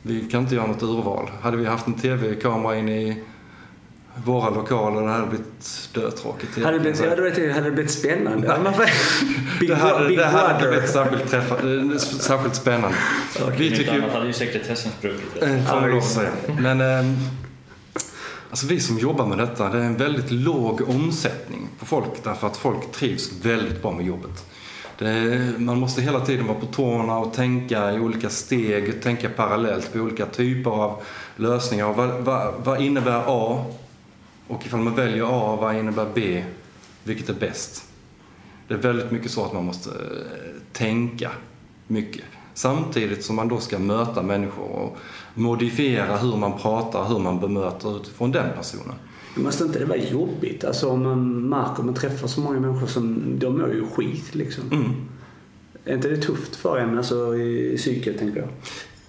Vi kan inte göra något urval. Hade vi haft en TV-kamera in i våra lokaler, det hade blivit dötråkigt.
Hade det blivit, hade det blivit spännande. Big,
det hade,
Big
det hade inte blivit särskilt, träffa, eh, särskilt spännande. Vi
Om
tycker
annat hade ju sekretessen spruckit.
Eh, att
visst.
säga. Men eh, alltså vi som jobbar med detta, det är en väldigt låg omsättning på folk därför att folk trivs väldigt bra med jobbet. Det, man måste hela tiden vara på tårna och tänka i olika steg, tänka parallellt på olika typer av lösningar. Och vad, vad, vad innebär A? Och ifall man väljer A, vad innebär B? Vilket är bäst? Det är väldigt mycket så att man måste eh, tänka mycket. Samtidigt som man då ska möta människor och modifiera hur man pratar, hur man bemöter utifrån den personen.
Måste inte det vara jobbigt? Alltså om man märker att man träffar så många människor som de mår ju skit liksom.
Mm.
Är inte det tufft för en alltså, i psyket tänker jag?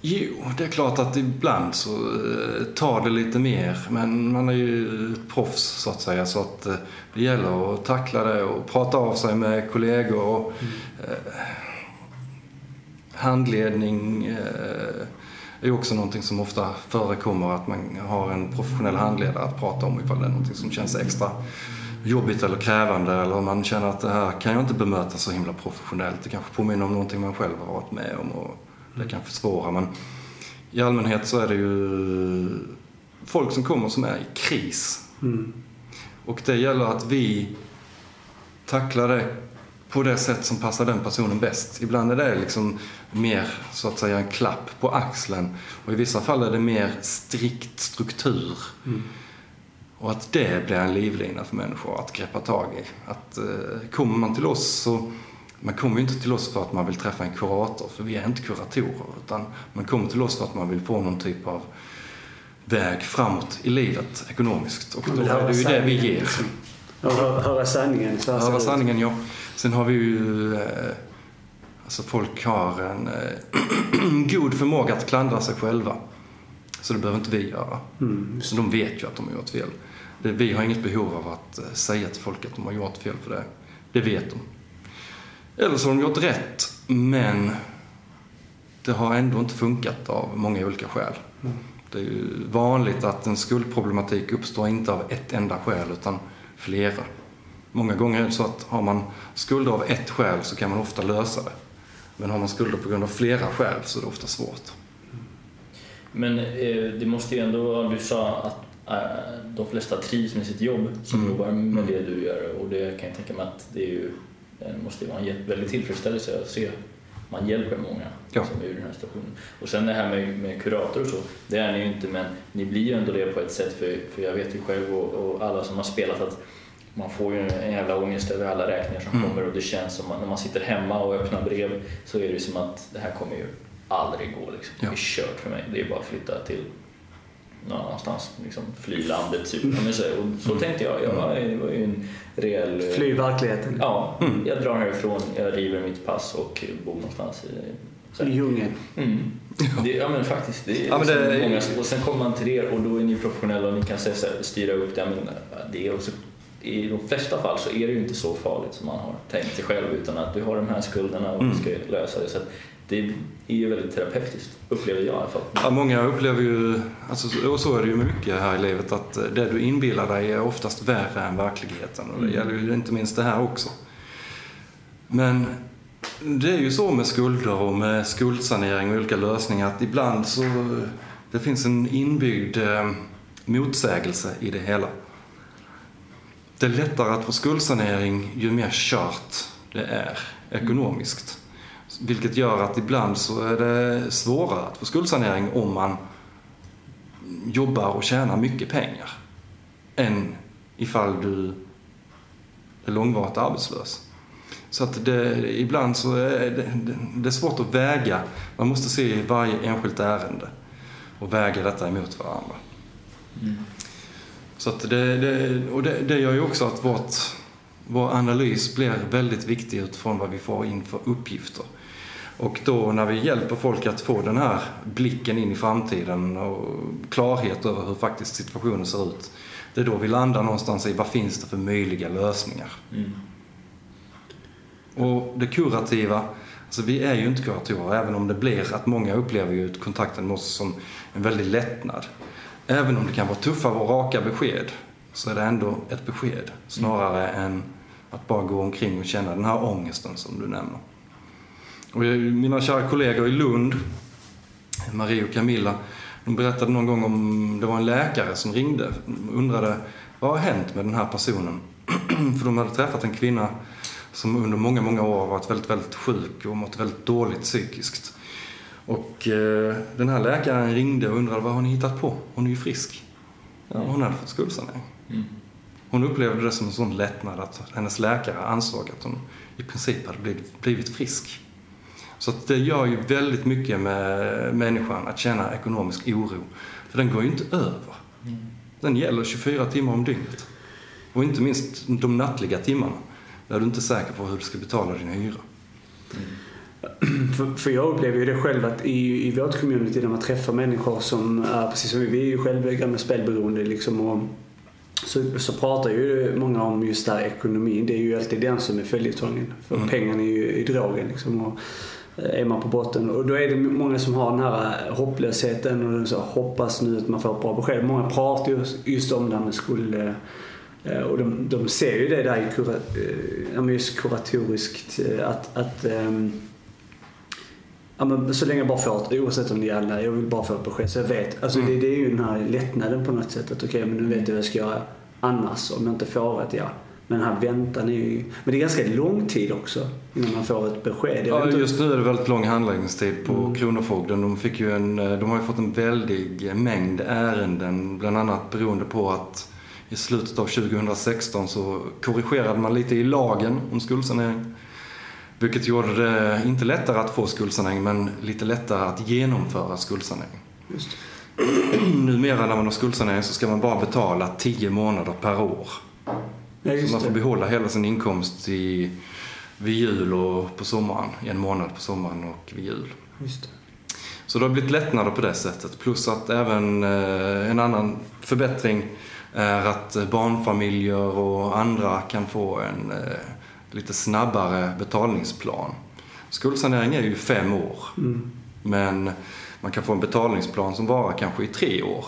Jo, det är klart att ibland så eh, tar det lite mer. Men man är ju proffs så att säga. Så att eh, det gäller att tackla det och prata av sig med kollegor. Och, eh, handledning eh, är också någonting som ofta förekommer. Att man har en professionell handledare att prata om ifall det är någonting som känns extra jobbigt eller krävande. Eller om man känner att det här kan jag inte bemöta så himla professionellt. Det kanske påminner om någonting man själv har varit med om. Och, det kan försvåra men i allmänhet så är det ju folk som kommer som är i kris.
Mm.
Och det gäller att vi tacklar det på det sätt som passar den personen bäst. Ibland är det liksom mer så att säga en klapp på axeln och i vissa fall är det mer strikt struktur.
Mm.
Och att det blir en livlina för människor att greppa tag i. Att eh, kommer man till oss så man kommer ju inte till oss för att man vill träffa en kurator, för vi är inte kuratorer. Utan man kommer till oss för att man vill få någon typ av väg framåt i livet ekonomiskt. Och då är det ju det vi ger.
Höra sanningen.
Höra sanningen, ja. Sen har vi ju... Eh, alltså folk har en eh, god förmåga att klandra sig själva. Så det behöver inte vi göra.
Mm.
Så de vet ju att de har gjort fel. Det, vi har inget behov av att eh, säga till folk att de har gjort fel för det. Det vet de. Eller så har de gjort rätt, men det har ändå inte funkat av många olika skäl. Det är ju vanligt att en skuldproblematik uppstår inte av ett enda skäl, utan flera. Många gånger är det så att har man skulder av ett skäl så kan man ofta lösa det. Men har man skulder på grund av flera skäl så är det ofta svårt.
Men eh, det måste ju ändå, du sa att eh, de flesta trivs med sitt jobb som
Mm.
jobbar med det du gör och det kan jag tänka mig att det är ju, det måste ju vara en väldig tillfredsställelse att se man hjälper många
Ja.
som är ur den här situationen. Och sen det här med, med kurator och så, det är ni ju inte men ni blir ju ändå det på ett sätt för, för jag vet ju själv och, och alla som har spelat att man får ju en jävla ångest över alla räkningar som
Mm.
kommer och det känns som att när man sitter hemma och öppnar brev så är det som att det här kommer ju aldrig gå liksom.
Ja.
Det är kört för mig. Det är bara att flytta till någon annanstans, liksom fly landet typ. Men så, och så tänkte jag, jag var, det var ju en reell... eh,
Fly verkligheten.
Ja,
Mm.
jag drar härifrån, jag river mitt pass och bor någonstans i... Så.
I djungeln.
Mm. Det, ja men faktiskt, det är
Ja, men det
många, och sen kommer man till er och då är ni professionella och ni kan så styra upp det. Men det är också, I de flesta fall så är det ju inte så farligt som man har tänkt sig själv utan att du har de här skulderna och
Mm.
du ska lösa det. Så det är ju väldigt terapeutiskt, upplever jag i alla fall.
Ja, många upplever ju, alltså, och så är det ju mycket här i livet, att det du inbillar dig är oftast värre än verkligheten. Och det
Mm.
gäller ju inte minst det här också. Men det är ju så med skulder och med skuldsanering och olika lösningar att ibland så det finns en inbyggd eh, motsägelse i det hela. Det är lättare att få skuldsanering ju mer kört det är ekonomiskt. Vilket gör att ibland så är det svårare att få skuldsanering om man jobbar och tjänar mycket pengar. Än ifall du är långvarigt arbetslös. Så att det, ibland så är det, det, det är svårt att väga. Man måste se varje enskilt ärende och väga detta emot varandra.
Mm.
Så det, det, och det, det gör ju också att vårt, vår analys blir väldigt viktig utifrån vad vi får in för uppgifter. Och då när vi hjälper folk att få den här blicken in i framtiden och klarhet över hur faktiskt situationen ser ut. Det är då vi landar någonstans i vad finns det för möjliga lösningar.
Mm.
Och det kurativa, alltså vi är ju inte kuratorer även om det blir att många upplever ju kontakten med oss som en väldig lättnad. Även om det kan vara tuffa och raka besked så är det ändå ett besked snarare än att bara gå omkring och känna den här ångesten som du nämner. Och jag- mina kära kollegor i Lund, Marie och Camilla, de berättade någon gång om det var en läkare som ringde och undrade vad har hänt med den här personen? För de hade träffat en kvinna som under många, många år varit väldigt, väldigt sjuk och mått väldigt dåligt psykiskt. Och eh, den här läkaren ringde och undrade vad har ni hittat på? Hon är ju frisk. Ja, hon hade fått skuldsanering.
Mm.
Hon upplevde det som en sån lättnad att hennes läkare ansåg att hon i princip hade blivit, blivit frisk. Så det gör ju väldigt mycket med människan att känna ekonomisk oro. För den går ju inte över. Den gäller 24 timmar om dygnet. Och inte minst de nattliga timmarna. Där du inte är säker på hur du ska betala din hyra.
För, för jag upplever ju det själv att i, i vårt community när man träffar människor som är precis som vi, vi är ju själva gamla spelberoende liksom och så, så pratar ju många om just där ekonomin. Det är ju alltid den som är följetongen. För
Mm.
pengarna är ju i drogen liksom. Och, eh, är man på botten. Och då är det många som har den här hopplösheten och så hoppas nu att man får ett bra besked. Många pratar ju just om det här med skuld. eh, Och de, de ser ju det där i kura, eh, just kuratoriskt att, att ehm, Ja, men så länge jag bara får ett, oavsett om det alla, jag vill bara få ett besked så jag vet. Alltså
Mm.
det, det är ju den här lättnaden på något sätt. Att okej, men nu vet jag vad jag ska göra annars om jag inte får ett ja. Men den här väntan är ju... Men det är ganska lång tid också innan man får ett besked. Jag
Ja,
inte-
just nu är det väldigt lång handläggningstid på
Mm.
Kronofogden. De, fick ju en, eh, de har ju fått en väldig mängd ärenden, bland annat beroende på att i slutet av 2016 så korrigerade man lite i lagen om skuldsanering. Vilket gjorde det inte lättare att få skuldsanering, men lite lättare att genomföra skuldsanering.
Just.
Numera när man har skuldsanering så ska man bara betala 10 månader per år.
Ja,
Så man får
det.
behålla hela sin inkomst i, vid jul och på sommaren. En månad på sommaren och vid jul.
Just det.
Så det har blivit lättnader på det sättet. Plus att även eh, en annan förbättring är att barnfamiljer och andra kan få en eh, lite snabbare betalningsplan. Skuldsanering är ju fem år.
Mm.
Men man kan få en betalningsplan som varar kanske i tre år.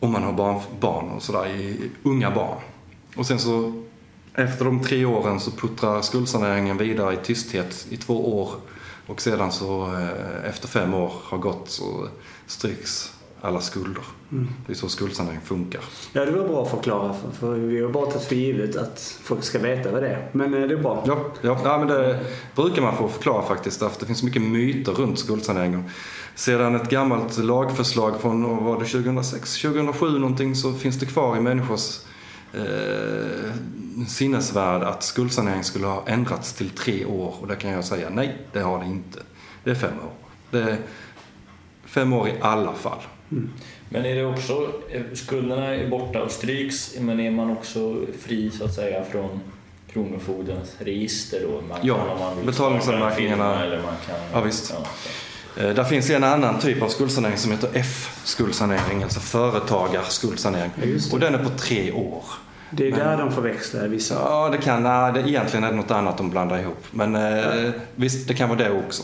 Om man har barn, barn och sådär, unga barn. Och sen så efter de tre åren så puttrar skuldsaneringen vidare i tysthet i två år. Och sedan så eh, efter fem år har gått så stryks alla skulder.
Mm.
Det är så skuldsanering funkar.
Ja, det var bra att förklara. För, för vi har bara tagit för givet att folk ska veta vad det är. Men eh, det är bra.
Ja, ja, ja men det brukar man få förklara faktiskt. För det finns mycket myter runt skuldsanering. Sedan ett gammalt lagförslag från var det 2006, 2007 någonting så finns det kvar i människors eh, sinnesvärld att skuldsanering skulle ha ändrats till tre år. Och där kan jag säga nej, det har det inte. Det är fem år. Det är fem år i alla fall.
Men är det också, eh, skulderna är borta och stryks, men är man också fri så att säga från Kronofogdens register då? Man
Ja, betalningsanmärkningarna-
Eller man kan,
Ja, visst.
så.
Eh, Där finns en annan typ av skuldsanering som heter F-skuldsanering, alltså företagarskuldsanering.
Ja.
Och den är på tre år.
Det är där de förväxlar vissa.
Ja, det kan, nej, det, egentligen är det något annat de blandar ihop. Men eh, visst, det kan vara det också.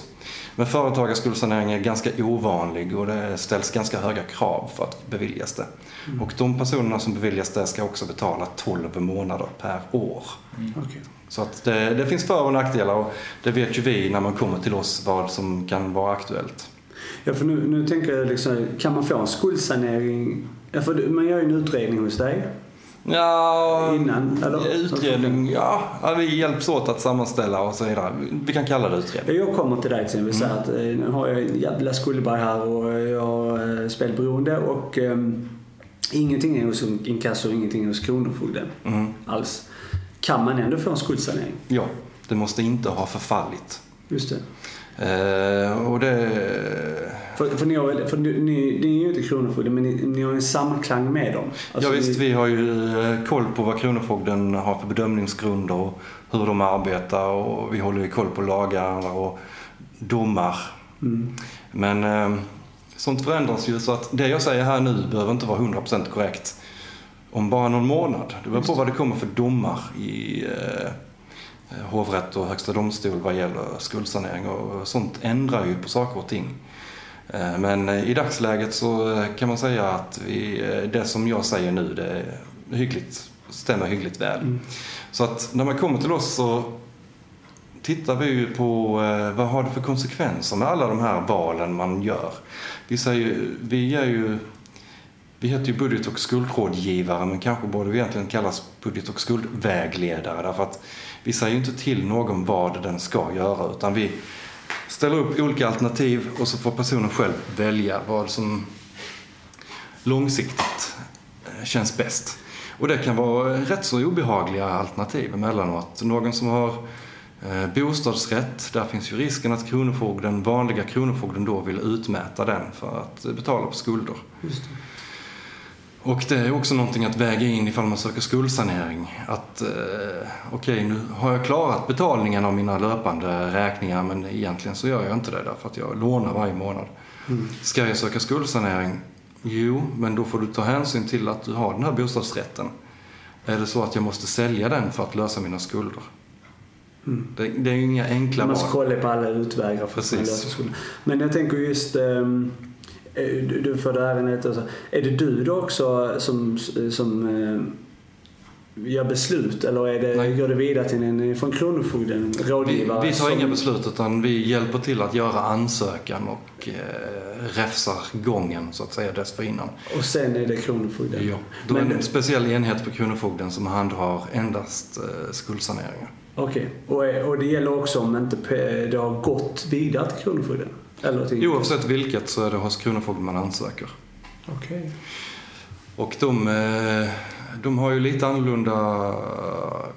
Men företagarskuldsanering är ganska ovanlig och det ställs ganska höga krav för att beviljas det. Och de personerna som beviljas det ska också betala 12 månader per år.
Okej.
Så att det, det finns för och nackdelar och det vet ju vi när man kommer till oss vad som kan vara aktuellt.
Ja, för nu, nu tänker jag liksom, kan man få en skuldsanering? Ja, för man gör ju en utredning hos dig
Ja,
innan, eller?
utredning, ja, ja, vi hjälps åt att sammanställa och så vidare. Vi kan kalla det utredning.
Ja, Jag kommer till dig till exempel och säger att eh, nu har jag en jävla skuldberg här och jag har eh, spelberoende och um, ingenting är hos inkasso ingenting är hos Kronofogden
Mm.
alls. Kan man ändå få en skuldsanering?
Ja, det måste inte ha förfallit.
Just det.
Eh, och det...
För, för, ni, har, för ni, ni, ni är ju inte Kronofogden men ni, ni har en samklang med dem. Alltså,
ja visst, vi har ju eh, koll på vad Kronofogden har för bedömningsgrunder och hur de arbetar och vi håller ju koll på lagar och domar.
Mm.
Men eh, sånt förändras ju så att det jag säger här nu behöver inte vara 100% korrekt om bara någon månad. Det beror på vad det kommer för domar i eh, hovrätt och högsta domstol vad gäller skuldsanering och sånt ändrar ju på saker och ting. Eh, Men eh, i dagsläget så eh, kan man säga att vi, det som jag säger nu det är hyggligt, stämmer hyggligt väl.
Mm.
Så att när man kommer till oss så tittar vi ju på vad har det för konsekvenser med alla de här valen man gör. Vi, säger, vi är ju vi heter ju budget och skuldrådgivare men kanske borde vi egentligen kallas budget och skuldvägledare därför att vi säger ju inte till någon vad den ska göra utan vi ställer upp olika alternativ och så får personen själv välja vad som långsiktigt eh, känns bäst. Och det kan vara rätt så obehagliga alternativ emellanåt. Någon som har eh, bostadsrätt, där finns ju risken att kronofogden, vanliga kronofogden då vill utmäta den för att betala på skulder.
Just det.
Och det är också någonting att väga in ifall man söker skuldsanering. Att eh, okej, okay, nu har jag klarat betalningen av mina löpande räkningar men egentligen så gör jag inte det därför att jag lånar varje månad. Mm. Ska jag söka skuldsanering? Jo, men då får du ta hänsyn till att du har den här bostadsrätten. Är det så att jag måste sälja den för att lösa mina skulder? Mm. Det, det, är ju inga enkla
val. Man ska kolla på alla utvägar för att lösa skulder. Men jag tänker just um du får det ärendet. Alltså. Är det du då också som, som eh, gör beslut eller är det, går det vidare till en från Kronofogden, rådgivare?
Vi, vi tar som... inga beslut utan vi hjälper till att göra ansökan och eh, räfsar gången så att säga dessförinnan.
Och sen är det Kronofogden?
Ja, då Men... är det en speciell enhet på Kronofogden som handhar endast eh, skuldsaneringar.
Okej, okay. och, och det gäller också om inte det har gått vidare till Kronofogden?
Eller till Oavsett vilket så är det hos Kronofogden man ansöker.
Okej. Okay.
Och de, eh, de har ju lite annorlunda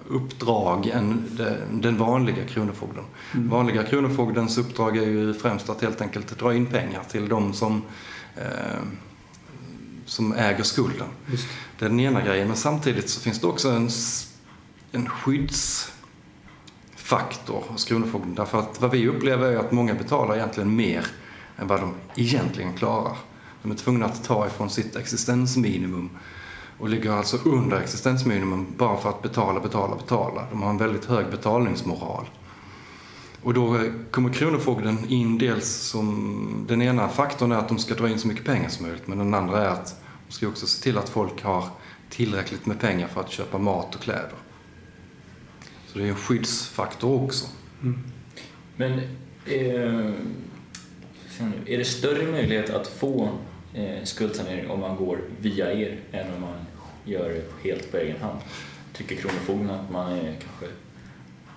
uppdrag än den vanliga Kronofogden. Mm. Vanliga Kronofogdens uppdrag är ju främst att helt enkelt dra in pengar till de som, eh, som äger skulden. Just. Det är den ena grejen. Men samtidigt så finns det också en, en skydds faktor hos Kronofogden. Därför att vad vi upplever är att många betalar egentligen mer än vad de egentligen klarar. De är tvungna att ta ifrån sitt existensminimum och ligger alltså under existensminimum bara för att betala, betala, betala. De har en väldigt hög betalningsmoral. Och då kommer Kronofogden in dels som, den ena faktorn är att de ska dra in så mycket pengar som möjligt men den andra är att de ska också se till att folk har tillräckligt med pengar för att köpa mat och kläder. Så det är en skyddsfaktor också. Mm.
Men eh, är det större möjlighet att få eh, skuldsanering om man går via er än om man gör det helt på egen hand? Tycker Kronofogden att man är kanske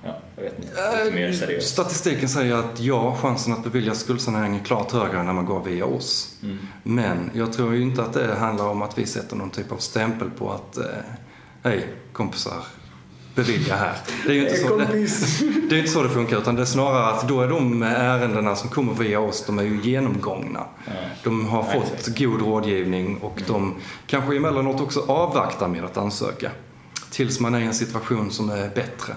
Ja, jag vet inte. Lite mer seriöst.
Statistiken säger att ja, chansen att beviljas skuldsanering är klart högre när man går via oss. Mm. Men jag tror ju inte att det handlar om att vi sätter någon typ av stämpel på att eh, hej kompisar, bevilja här. Det är ju inte så det, det, är inte så det funkar utan det är snarare att då är de ärendena som kommer via oss, de är ju genomgångna. De har fått god rådgivning och de kanske emellanåt också avvaktar med att ansöka. Tills man är i en situation som är bättre.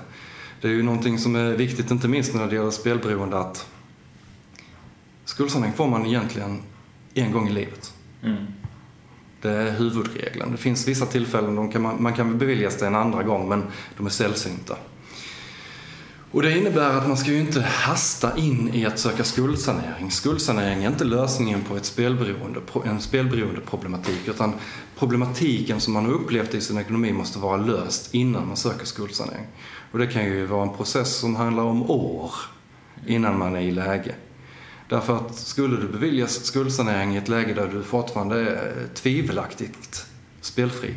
Det är ju någonting som är viktigt, inte minst när det gäller spelberoende, att skuldsanering får man egentligen en gång i livet. Mm. Eh, det är huvudregeln. Det finns vissa tillfällen då kan man, man kan beviljas det en andra gång men de är sällsynta. Och det innebär att man ska ju inte hasta in i att söka skuldsanering. Skuldsanering är inte lösningen på ett spelberoende, en spelberoendeproblematik utan problematiken som man har upplevt i sin ekonomi måste vara löst innan man söker skuldsanering. Och det kan ju vara en process som handlar om år innan man är i läge. Därför att skulle du beviljas skuldsanering i ett läge där du fortfarande är eh, tvivelaktigt spelfri,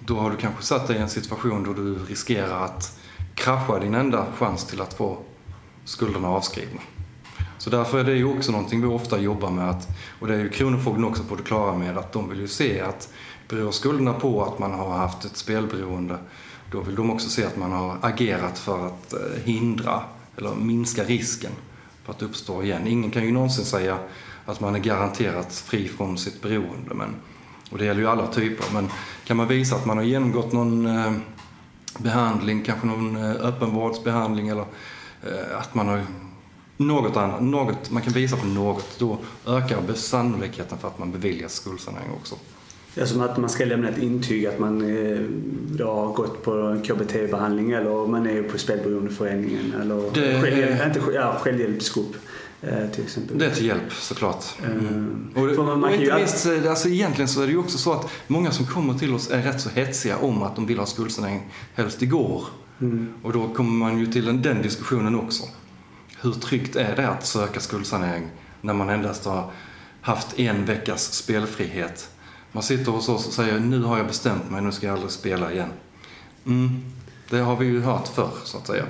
då har du kanske satt dig i en situation då du riskerar att krascha din enda chans till att få skulderna avskrivna. Så därför är det ju också någonting vi ofta jobbar med, att, och det är ju Kronofogden också på det klara med, att de vill ju se att beror skulderna på att man har haft ett spelberoende, då vill de också se att man har agerat för att eh, hindra eller minska risken för att uppstå igen. Ingen kan ju någonsin säga att man är garanterat fri från sitt beroende. Men, och det gäller ju alla typer. Men kan man visa att man har genomgått någon eh, behandling, kanske någon eh, öppenvårdsbehandling eller eh, att man har något annat, något, man kan visa på något, då ökar sannolikheten för att man beviljas skuldsanering också.
Ja, som att man ska lämna ett intyg att man eh, har gått på KBT-behandling eller man är på spelberoendeföreningen eller det, självhjälp, inte, ja, självhjälpsgrupp. Eh, till exempel.
Det är till hjälp såklart. Mm. Och, man och inte minst, alltså egentligen så är det ju också så att många som kommer till oss är rätt så hetsiga om att de vill ha skuldsanering helst igår. Mm. Och då kommer man ju till den diskussionen också. Hur tryggt är det att söka skuldsanering när man endast har haft en veckas spelfrihet man sitter hos oss och säger nu har jag bestämt mig, nu ska jag aldrig spela igen. Mm. Det har vi ju hört förr så att säga.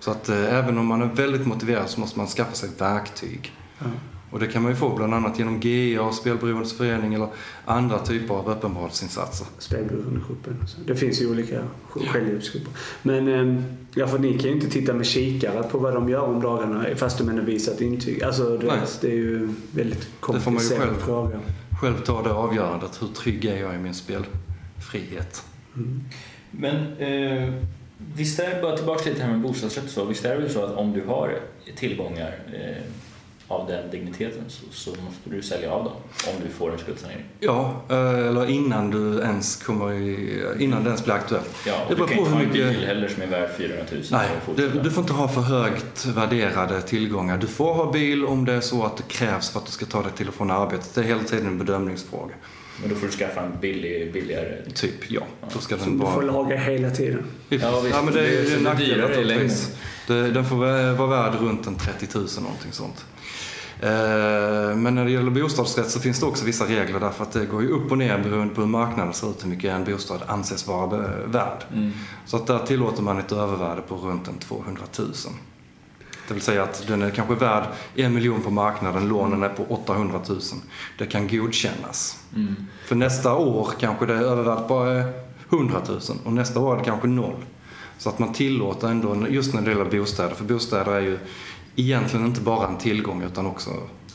Så att eh, även om man är väldigt motiverad så måste man skaffa sig verktyg.
Ja.
Och det kan man ju få bland annat genom GA, Spelberoendes förening eller andra typer av öppenvårdsinsatser.
Spelberoendegruppen. Det finns ju olika självhjälpsgrupper. Men eh, ja, för ni kan ju inte titta med kikare på vad de gör om dagarna fast de ändå visar ett intyg. Alltså, vet, det är ju väldigt
får man ju
komplicerad
själv.
fråga.
Själv ta det avgörandet. Hur trygg är jag i min spelfrihet? Mm.
Men eh, visst är det, bara tillbaka lite här med bostadsrätt så, visst är det väl så att om du har tillgångar eh, av den digniteten så, så måste du sälja av dem om du får en skuldsanering?
Ja, eh, eller innan du ens kommer i, innan det ens blir aktuellt.
Ja,
Det
och
beror
du kan
på
inte ha en
mycket-
bil heller som är värd 400 000
Nej, du, du får inte ha för högt värderade tillgångar. Du får ha bil om det är så att det krävs för att du ska ta dig till och från arbetet. Det är hela tiden en bedömningsfråga.
Men då får du skaffa en billig, billigare...
Typ, ja. Då ska
Som
den
du får laga hela tiden.
Ja, visst.
ja, men det är
Det är
ju
så
en
det
nackdel Det- Den får vara värd runt en 30 000 någonting sånt. Eh, Men när det gäller bostadsrätt så finns det också vissa regler därför att det går ju upp och ner beroende på hur marknaden ser ut hur mycket en bostad anses vara värd.
Mm.
Så att där tillåter man ett övervärde på runt en 200 000. Det vill säga att den är kanske värd en miljon på marknaden, lånen är på 800 000. Det kan godkännas.
Mm.
För nästa år kanske det är övervärdet bara är 100 000 och nästa år är det kanske noll. Så att man tillåter ändå, just när det gäller bostäder, för bostäder är ju egentligen inte bara en tillgång utan också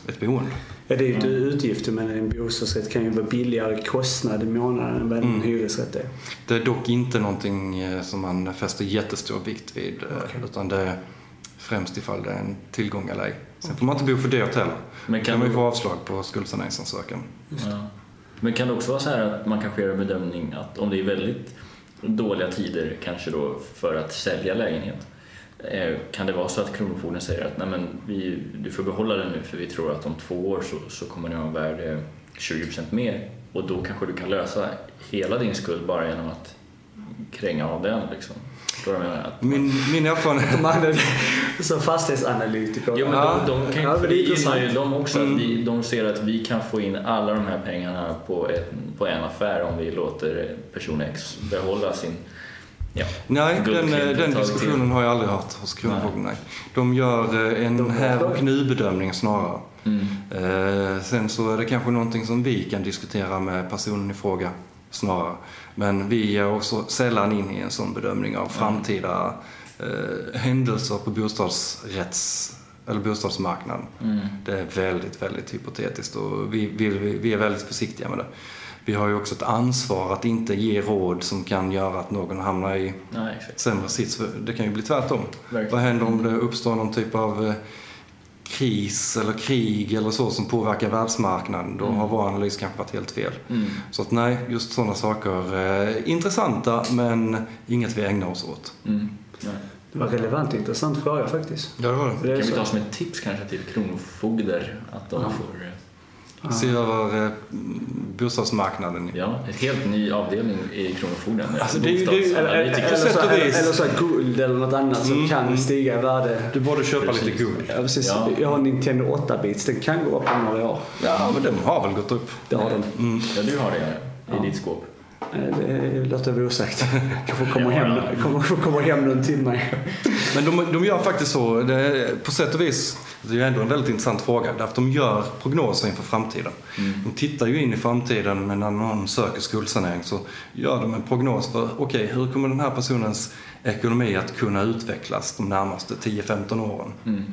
ett boende.
Ja, det är ju inte utgifter men en bostadsrätt kan ju vara billigare kostnad i månaden än vad en
Mm.
hyresrätt är.
Det är dock inte någonting eh, som man fäster jättestor vikt vid eh,
Okej.
utan det är främst ifall det är en tillgång eller ej. Sen får man inte bo för dyrt heller.
Men kan
kan man ju få avslag på skuldsaneringsansökan.
Ja. Men kan det också vara så här att man kanske gör en bedömning att om det är väldigt dåliga tider kanske då för att sälja lägenhet eh, kan det vara så att Kronofogden säger att Nej, men vi, du får behålla den nu för vi tror att om två år så, så kommer den ha värde 20% mer och då kanske du kan lösa hela din skuld bara genom att kränga av den liksom.
Min, min erfarenhet...
De använder som fastighetsanalytiker.
Jo, men
Ja.
de, de kan
Ja, det är intressant.
ju de också.
Mm.
Att vi, de ser att vi kan få in alla de här pengarna på, ett, på en affär om vi låter person X behålla sin... Ja.
Nej, den, eh, den
tag till.
diskussionen har jag aldrig hört hos Kronofogden. Nej. De gör eh, en
De
här och nu-bedömning snarare.
Mm.
Eh, sen så är det kanske någonting som vi kan diskutera med personen i fråga snarare. Men vi är också sällan in i en sån bedömning av framtida eh, händelser på bostadsrätts eller bostadsmarknaden.
Mm.
Det är väldigt, väldigt hypotetiskt och vi, vi, vi är väldigt försiktiga med det. Vi har ju också ett ansvar att inte ge råd som kan göra att någon hamnar i
Nej,
sämre sits. Det kan ju bli tvärtom.
Verkligen.
Vad händer om det uppstår någon typ av eh, kris eller krig eller så som påverkar världsmarknaden? Då har vår analys kanske varit helt fel.
Mm.
Så att nej, just sådana saker är intressanta men inget vi ägnar oss åt.
Mm. Nej.
Det var relevant och intressant fråga faktiskt.
Ja, det var
Det
Kan vi ta som ett tips kanske till kronofogder att de
Ja.
får eh,
Ja.
Se över eh, bostadsmarknaden.
ja, en helt ny avdelning i Kronofogden.
Alltså, det det
Eller, eller, eller, så,
och
eller, så här guld eller något annat som
Mm,
kan
mm.
stiga i värde.
Du borde köpa
Precis.
lite guld.
Ja, precis.
Ja.
Jag har en Nintendo 8-bits. Den kan gå upp om några år.
Ja, men den har väl gått upp.
Det har den.
Mm.
Ja, du har det i
Ja.
ditt skåp.
Det låter jag osagt. Kanske kommer hem, kommer, kommer hem någon mig.
Men de, de gör faktiskt så, det på sätt och vis, det är ändå en väldigt intressant fråga, därför att de gör prognoser inför framtiden.
Mm.
De tittar ju in i framtiden, men när någon söker skuldsanering så gör de en prognos för, okej, hur kommer den här personens ekonomi att kunna utvecklas de närmaste 10-15 åren?
Mm.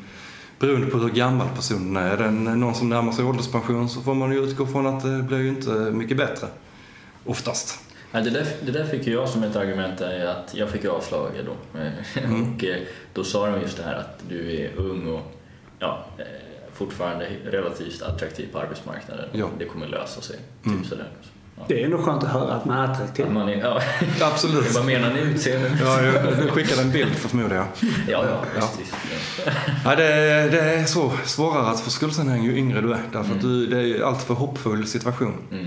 Beroende på hur gammal personen är. Är den någon som närmar sig ålderspension så får man ju utgå från att det blir ju inte mycket bättre. Oftast.
Ja, det, där, det där fick ju jag som ett argument att jag fick ju avslag då.
Mm.
Och eh, då sa de just det här att du är ung och ja, eh, fortfarande relativt attraktiv på arbetsmarknaden.
Ja.
Det kommer lösa sig.
Mm.
Typ sådär. Ja.
Det är ändå skönt att höra att man är attraktiv.
Att man är, ja,
Absolut.
vad menar ni utseende?
Ja, jag jag skickade en bild förmodar jag.
Ja, ja,
Ja.
visst. Ja.
Ja, det, är, det är så svårare att få skuldsanering ju yngre du är. Därför att du, det är ju allt för hoppfull situation.
Mm.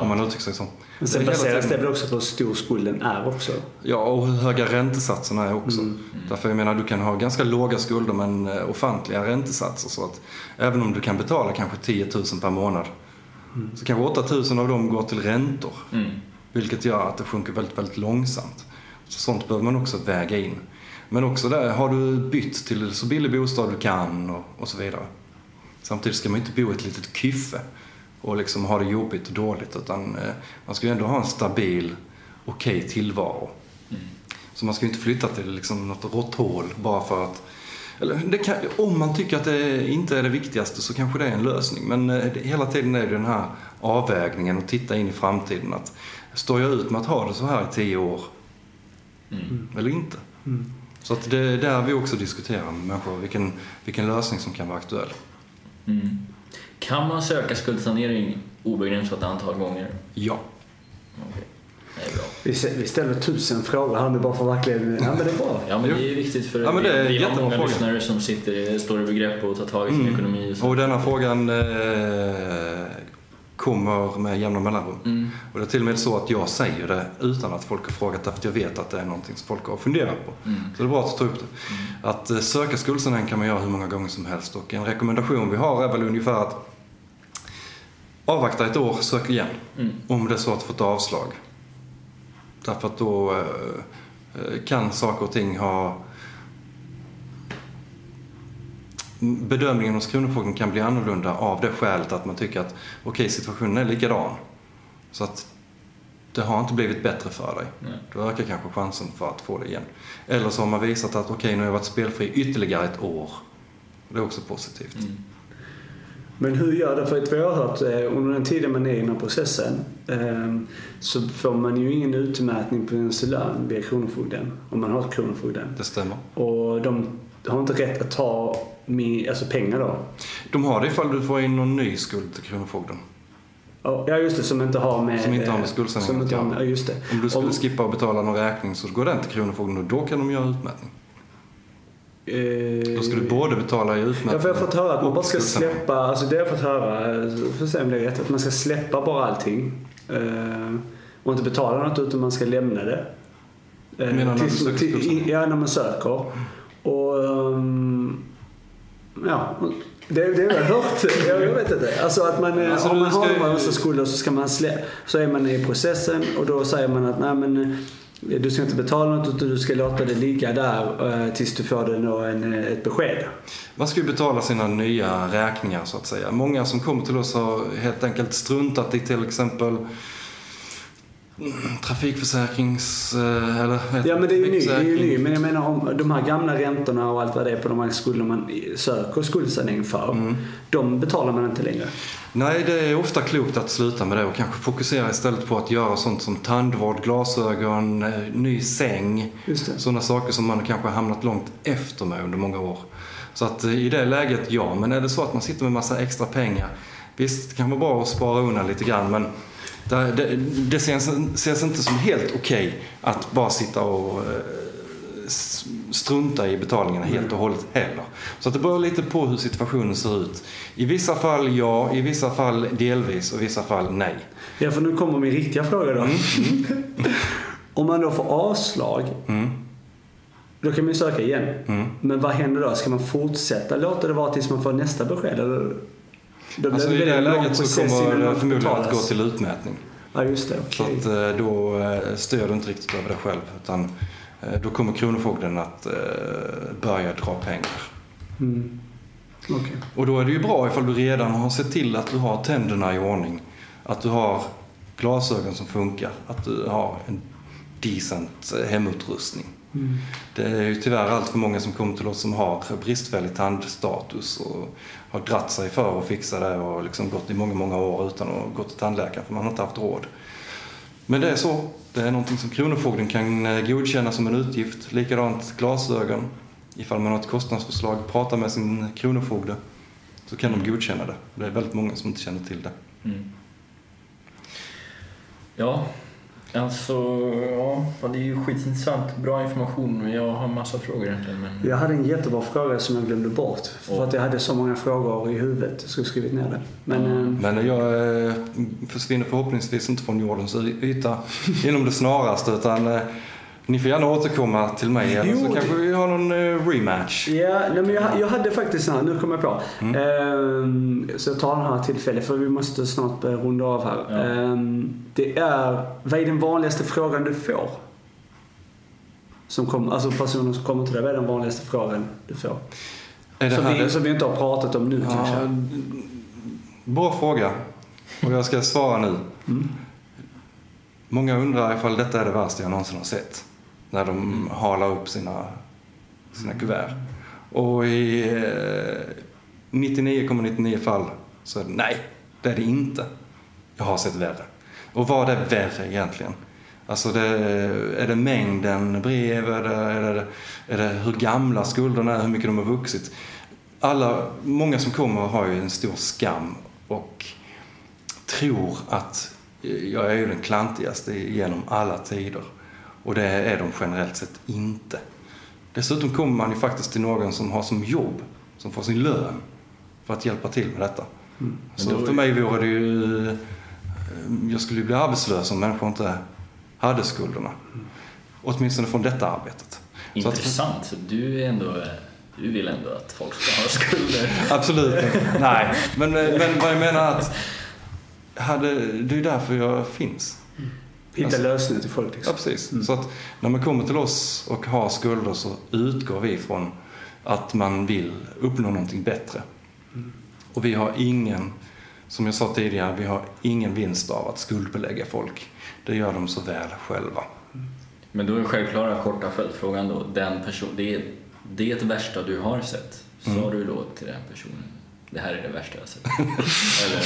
Om man
Ja.
uttrycker sig så.
Men sen baseras det väl också på hur stor skulden är också.
Ja, och hur höga räntesatserna är också.
Mm.
Därför jag menar, du kan ha ganska låga skulder men eh, ofantliga räntesatser. Så att även om du kan betala kanske 10 000 per månad
Mm.
så kanske 8 000 av dem går till räntor.
Mm.
Vilket gör att det sjunker väldigt, väldigt långsamt. Så sånt behöver man också väga in. Men också där, har du bytt till så billig bostad du kan och, och så vidare. Samtidigt ska man inte bo i ett litet kyffe och liksom ha det jobbigt och dåligt utan eh, man ska ju ändå ha en stabil, okej tillvaro. Så man ska ju inte flytta till liksom något råtthål bara för att eller kan, om man tycker att det inte är det viktigaste så kanske det är en lösning. Men eh, hela tiden är det den här avvägningen och titta in i framtiden. Att står jag ut med att ha det så här i tio år? Eller inte? Så att det är där vi också diskuterar med människor vilken, vilken lösning som kan vara aktuell.
Mm. Kan man söka skuldsanering obegränsat antal gånger?
Ja.
Okej, det är bra.
Vi stä- vi ställer tusen frågor här nu bara för verkligen... Ja, men det är bra.
Ja, men det är viktigt för
Ja, men det är
vi, har många
fråga.
lyssnare som sitter, står i begrepp att ta tag i sin
Mm.
ekonomi. Och.
Och denna frågan eh, kommer med jämna mellanrum.
Mm.
Och det är till och med så att jag säger det utan att folk har frågat därför att jag vet att det är någonting som folk har funderat på.
Mm.
Så det är bra att ta upp det. Att eh, söka skuldsanering kan man göra hur många gånger som helst och en rekommendation vi har är väl ungefär att avvakta ett år, sök igen.
Mm.
Om det är så att du fått avslag. Därför att då eh, eh, kan saker och ting ha bedömningen hos Kronofogden kan bli annorlunda av det skälet att man tycker att okej, situationen är likadan. Så att det har inte blivit bättre för dig.
Nej.
Då ökar kanske chansen för att få det igen. Eller så har man visat att okej, nu har jag varit spelfri ytterligare ett år. Det är också positivt.
Mm.
Men hur gör det? För att vi har hört eh, under den tiden man är i den här processen eh, så får man ju ingen utmätning på ens lön via Kronofogden. Om man har Kronofogden.
Det stämmer.
Och de har inte rätt att ta mi, alltså pengar då.
De har det ifall du får in någon ny skuld till Kronofogden.
Ja just det, som inte har med...
Som inte har med
eh,
skuldsanering att göra.
Ja just det.
Om du skulle
Om-
skippa att betala någon räkning så går den till Kronofogden och då kan de göra utmätning.
Eh,
Då ska du både betala i utmätning
Ja, för jag har fått höra att man bara ska släppa, alltså det har jag fått höra, eh, att se om det är rätt, att man ska släppa bara allting. Eh, och inte betala något utan man ska lämna det. Eh,
Menar när du söker
till-? Ja, när man söker. Och ehm, ja, det, det har jag hört. Jag, vet inte. Alltså att man,
Alltså,
om man
ska
har massa skulder så ska man slä, så är man i processen och då säger man att nej men eh, du ska inte betala något utan du ska låta det ligga där eh, tills du får det en, eh, ett besked.
Man ska ju betala sina nya räkningar så att säga. Många som kommer till oss har helt enkelt struntat i till exempel trafikförsäkrings... eh, Eller,
Ja men det är ju ny, det är ju ny. Men jag menar om de här gamla räntorna och allt vad det är på de här skulder man söker skuldsanering för.
Mm.
De betalar man inte längre.
Nej, det är ofta klokt att sluta med det och kanske fokusera istället på att göra sånt som tandvård, glasögon, eh, ny säng. Sådana saker som man kanske har hamnat långt efter med under många år. Så att eh, i det läget, ja. Men är det så att man sitter med massa extra pengar, visst det kan vara bra att spara undan lite grann men det, det, det ses, ses inte som helt okej att bara sitta och eh, strunta i betalningarna helt och hållet heller. Så att det beror lite på hur situationen ser ut. I vissa fall ja, i vissa fall delvis och i vissa fall nej.
Ja för nu kommer min riktiga fråga då. om man då får avslag.
Mm.
Då kan man ju söka igen.
Mm.
Men vad händer då? Ska man fortsätta låta det vara tills man får nästa besked? Eller? Då
Alltså i det läget så kommer det
något
förmodligen att gå till utmätning.
Ja just det,
Så
okej.
att eh, då eh, styr du inte riktigt över det själv utan eh, då kommer Kronofogden att eh, börja dra pengar.
Mm. Okej.
Och då är det ju bra ifall du redan har sett till att du har tänderna i ordning. Att du har glasögon som funkar. Att du har en decent eh, hemutrustning.
Mm.
Det är ju tyvärr allt för många som kommer till oss som har bristfällig tandstatus och har dratt sig för att fixa det och liksom gått i många, många år utan att gå till tandläkaren för man har inte haft råd. Men det är så. Det är någonting som Kronofogden kan eh, godkänna som en utgift. Likadant glasögon. Ifall man har ett kostnadsförslag, prata med sin Kronofogde så kan de godkänna det. Det är väldigt många som inte känner till det.
Mm. Ja, alltså, ja, det är ju skitintressant. Bra information. Jag har massa frågor egentligen. Men...
Jag hade en jättebra fråga som jag glömde bort. För
Åh.
att jag hade så många frågor i huvudet. Jag skulle skrivit ner det. Men
Mm.
eh,
Men jag eh, försvinner förhoppningsvis inte från jordens yta inom det snaraste utan eh, ni får gärna återkomma till mig eller
Jo,
så
det-
kanske vi har någon eh, rematch.
Ja, nej, men jag, jag hade faktiskt här, nu kommer jag på.
Mm.
Ehm, så jag tar den här tillfället för vi måste snart börja runda av här.
Ja.
Det är, vad är den vanligaste frågan du får? Som kom, alltså personer som kommer till dig, vad är den vanligaste frågan du får?
Är det
Som vi,
det-
som vi inte har pratat om nu kanske.
Ja, bra fråga. Och jag ska svara nu. Många undrar ifall detta är det värsta jag någonsin har sett. När de halar upp sina, sina kuvert. Och i eh, 99,99 fall så är det nej, det är det inte. Jag har sett värre. Och vad är värre egentligen? Alltså det, är det mängden brev? Är det, är, det, är det hur gamla skulderna är? Hur mycket de har vuxit? Alla, många som kommer har ju en stor skam och tror att jag är ju den klantigaste genom alla tider. Och det är de generellt sett inte. Dessutom kommer man ju faktiskt till någon som har som jobb, som får sin lön för att hjälpa till med detta. Så
Men då-
för mig vore det ju... eh, Jag skulle ju bli arbetslös om människor inte hade skulderna. Åtminstone från detta arbetet. Att-
Intressant. Så du är ändå... Du vill ändå att folk ska ha skulder.
Absolut Nej, men, men vad jag menar att hade, det är därför jag finns.
Hitta
Alltså-
lösningar till folk
Ja,
liksom.
precis. Så att när man kommer till oss och har skulder så utgår vi från att man vill uppnå någonting bättre. Och vi har ingen, som jag sa tidigare, vi har ingen vinst av att skuldbelägga folk. Det gör de så väl själva.
Men då är självklara korta följdfrågan då. Den person, det, är, det är det värsta du har sett. Sa
Mm.
du då till den personen? Det här är det värsta jag har sett. Eller?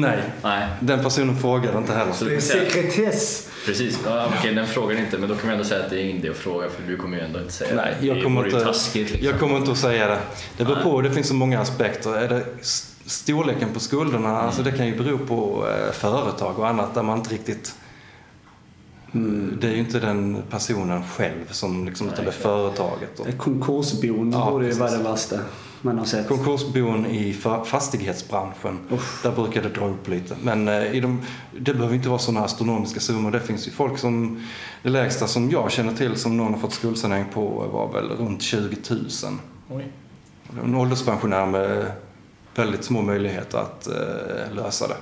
Nej,
Nej.
den personen frågade inte heller.
Så
Det är sekretess.
precis. Ja, okej, den frågar inte. Men då kan man ändå säga att det är inte att fråga för du kommer ju ändå inte säga
Nej,
det.
jag
Det
kommer, inte,
taskigt liksom.
jag kommer inte att säga det. Det beror på, det finns så många aspekter. Är det storleken på skulderna, alltså det kan ju bero på eh, företag och annat där man inte riktigt... Det är ju inte den personen själv som liksom, utan det är företaget. Och
Konkursbon
Ja,
borde ju vara det värsta man har sett.
konkursbon i fa- fastighetsbranschen, där brukar det dra upp lite. Men eh, i de, det behöver inte vara sådana astronomiska summor. Det finns ju folk som, det lägsta som jag känner till som någon har fått skuldsanering på var väl runt 20 000.
Oj.
En ålderspensionär med väldigt små möjligheter att eh, lösa det.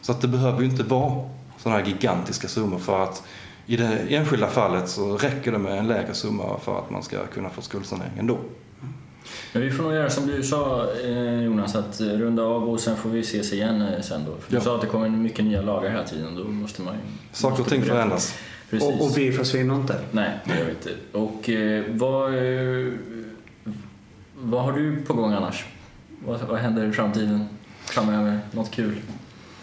Så att det behöver ju inte vara sådana här gigantiska summor för att i det enskilda fallet så räcker det med en lägre summa för att man ska kunna få skuldsanering ändå.
Men vi får nog göra som du sa eh, Jonas, att runda av och sen får vi ses igen eh, sen då. För du
Ja.
sa att det kommer mycket nya lagar hela tiden. Då måste man ju...
Saker
måste
och ting förändras.
Precis.
Och, och vi försvinner inte.
Nej, det gör vi inte. Och eh, vad, eh, vad har du på gång annars? Vad, vad händer i framtiden framöver? Något kul?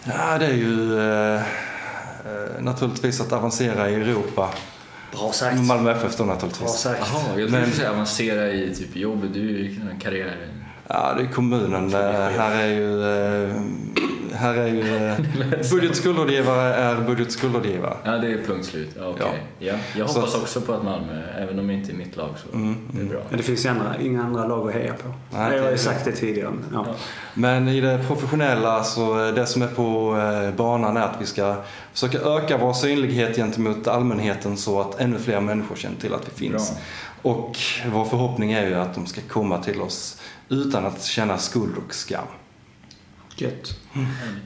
Ja, det är ju eh, eh, naturligtvis att avancera i Europa.
Bra sagt.
Malmö FF då
Bra
naturligtvis.
sagt.
Jaha, jag trodde
Men-
du skulle säga avancera i typ jobb. Du är ju en karriär...
Ja, det är kommunen. Eh, Här är ju, eh, här är ju eh, budgetskuldrådgivare är budgetskuldrådgivare.
Ja, det är punkt slut. Ja, okej. ja. Jag
Så
hoppas
att-
också på att Malmö, även om det inte är mitt lag, så
Mm,
det är bra.
Men det finns ju andra, inga andra lag att heja på.
Nej,
jag har ju sagt det tidigare. men Ja.
Ja.
Men i det professionella så eh, det som är på eh, banan är att vi ska försöka öka vår synlighet gentemot allmänheten så att ännu fler människor känner till att vi finns.
Bra.
Och vår förhoppning är ju att de ska komma till oss utan att känna skuld och skam.
Gött.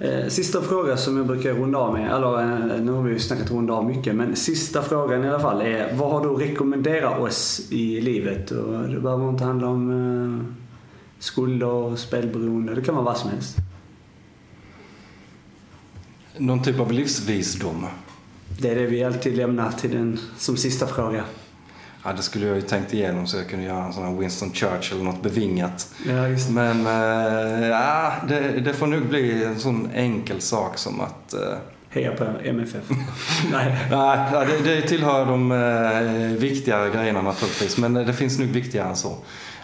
Eh, sista fråga som jag brukar runda av med, eller eh, nu har vi ju snackat runda av mycket, men sista frågan i alla fall är vad har du att rekommendera oss i livet? Och det behöver inte handla om eh, skulder, spelberoende, det kan vara vad som helst.
Någon typ av livsvisdom.
Det är det vi alltid lämnar till den som sista fråga.
Ja, det skulle jag ju tänkt igenom så jag kunde göra en sån här Winston Churchill något bevingat.
Ja, just det.
Men eh, ja, det, det får nog bli en sån enkel sak som att eh,
Heja på MFF. Nej.
Nej, det, det tillhör de eh, viktigare grejerna naturligtvis. Men det finns nog viktigare än så.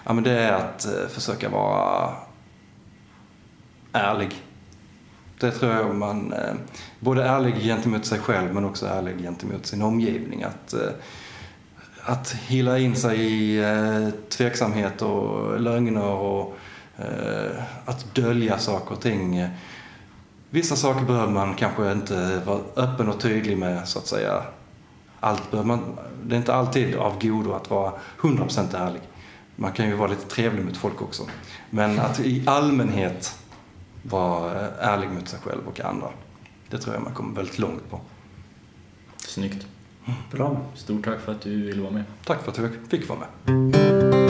Ja, men det är att eh, försöka vara ärlig. Det tror jag man... Eh, både ärlig gentemot sig själv men också ärlig gentemot sin omgivning. Att, eh, att hila in sig i eh, tveksamhet och lögner och eh, att dölja saker och ting. Vissa saker behöver man kanske inte vara öppen och tydlig med så att säga. Allt behöver man, det är inte alltid av godo att vara 100% ärlig. Man kan ju vara lite trevlig mot folk också. Men att i allmänhet vara eh, ärlig mot sig själv och andra. Det tror jag man kommer väldigt långt på.
Snyggt.
Bra.
Stort tack för att du ville vara med.
Tack för att jag fick vara med.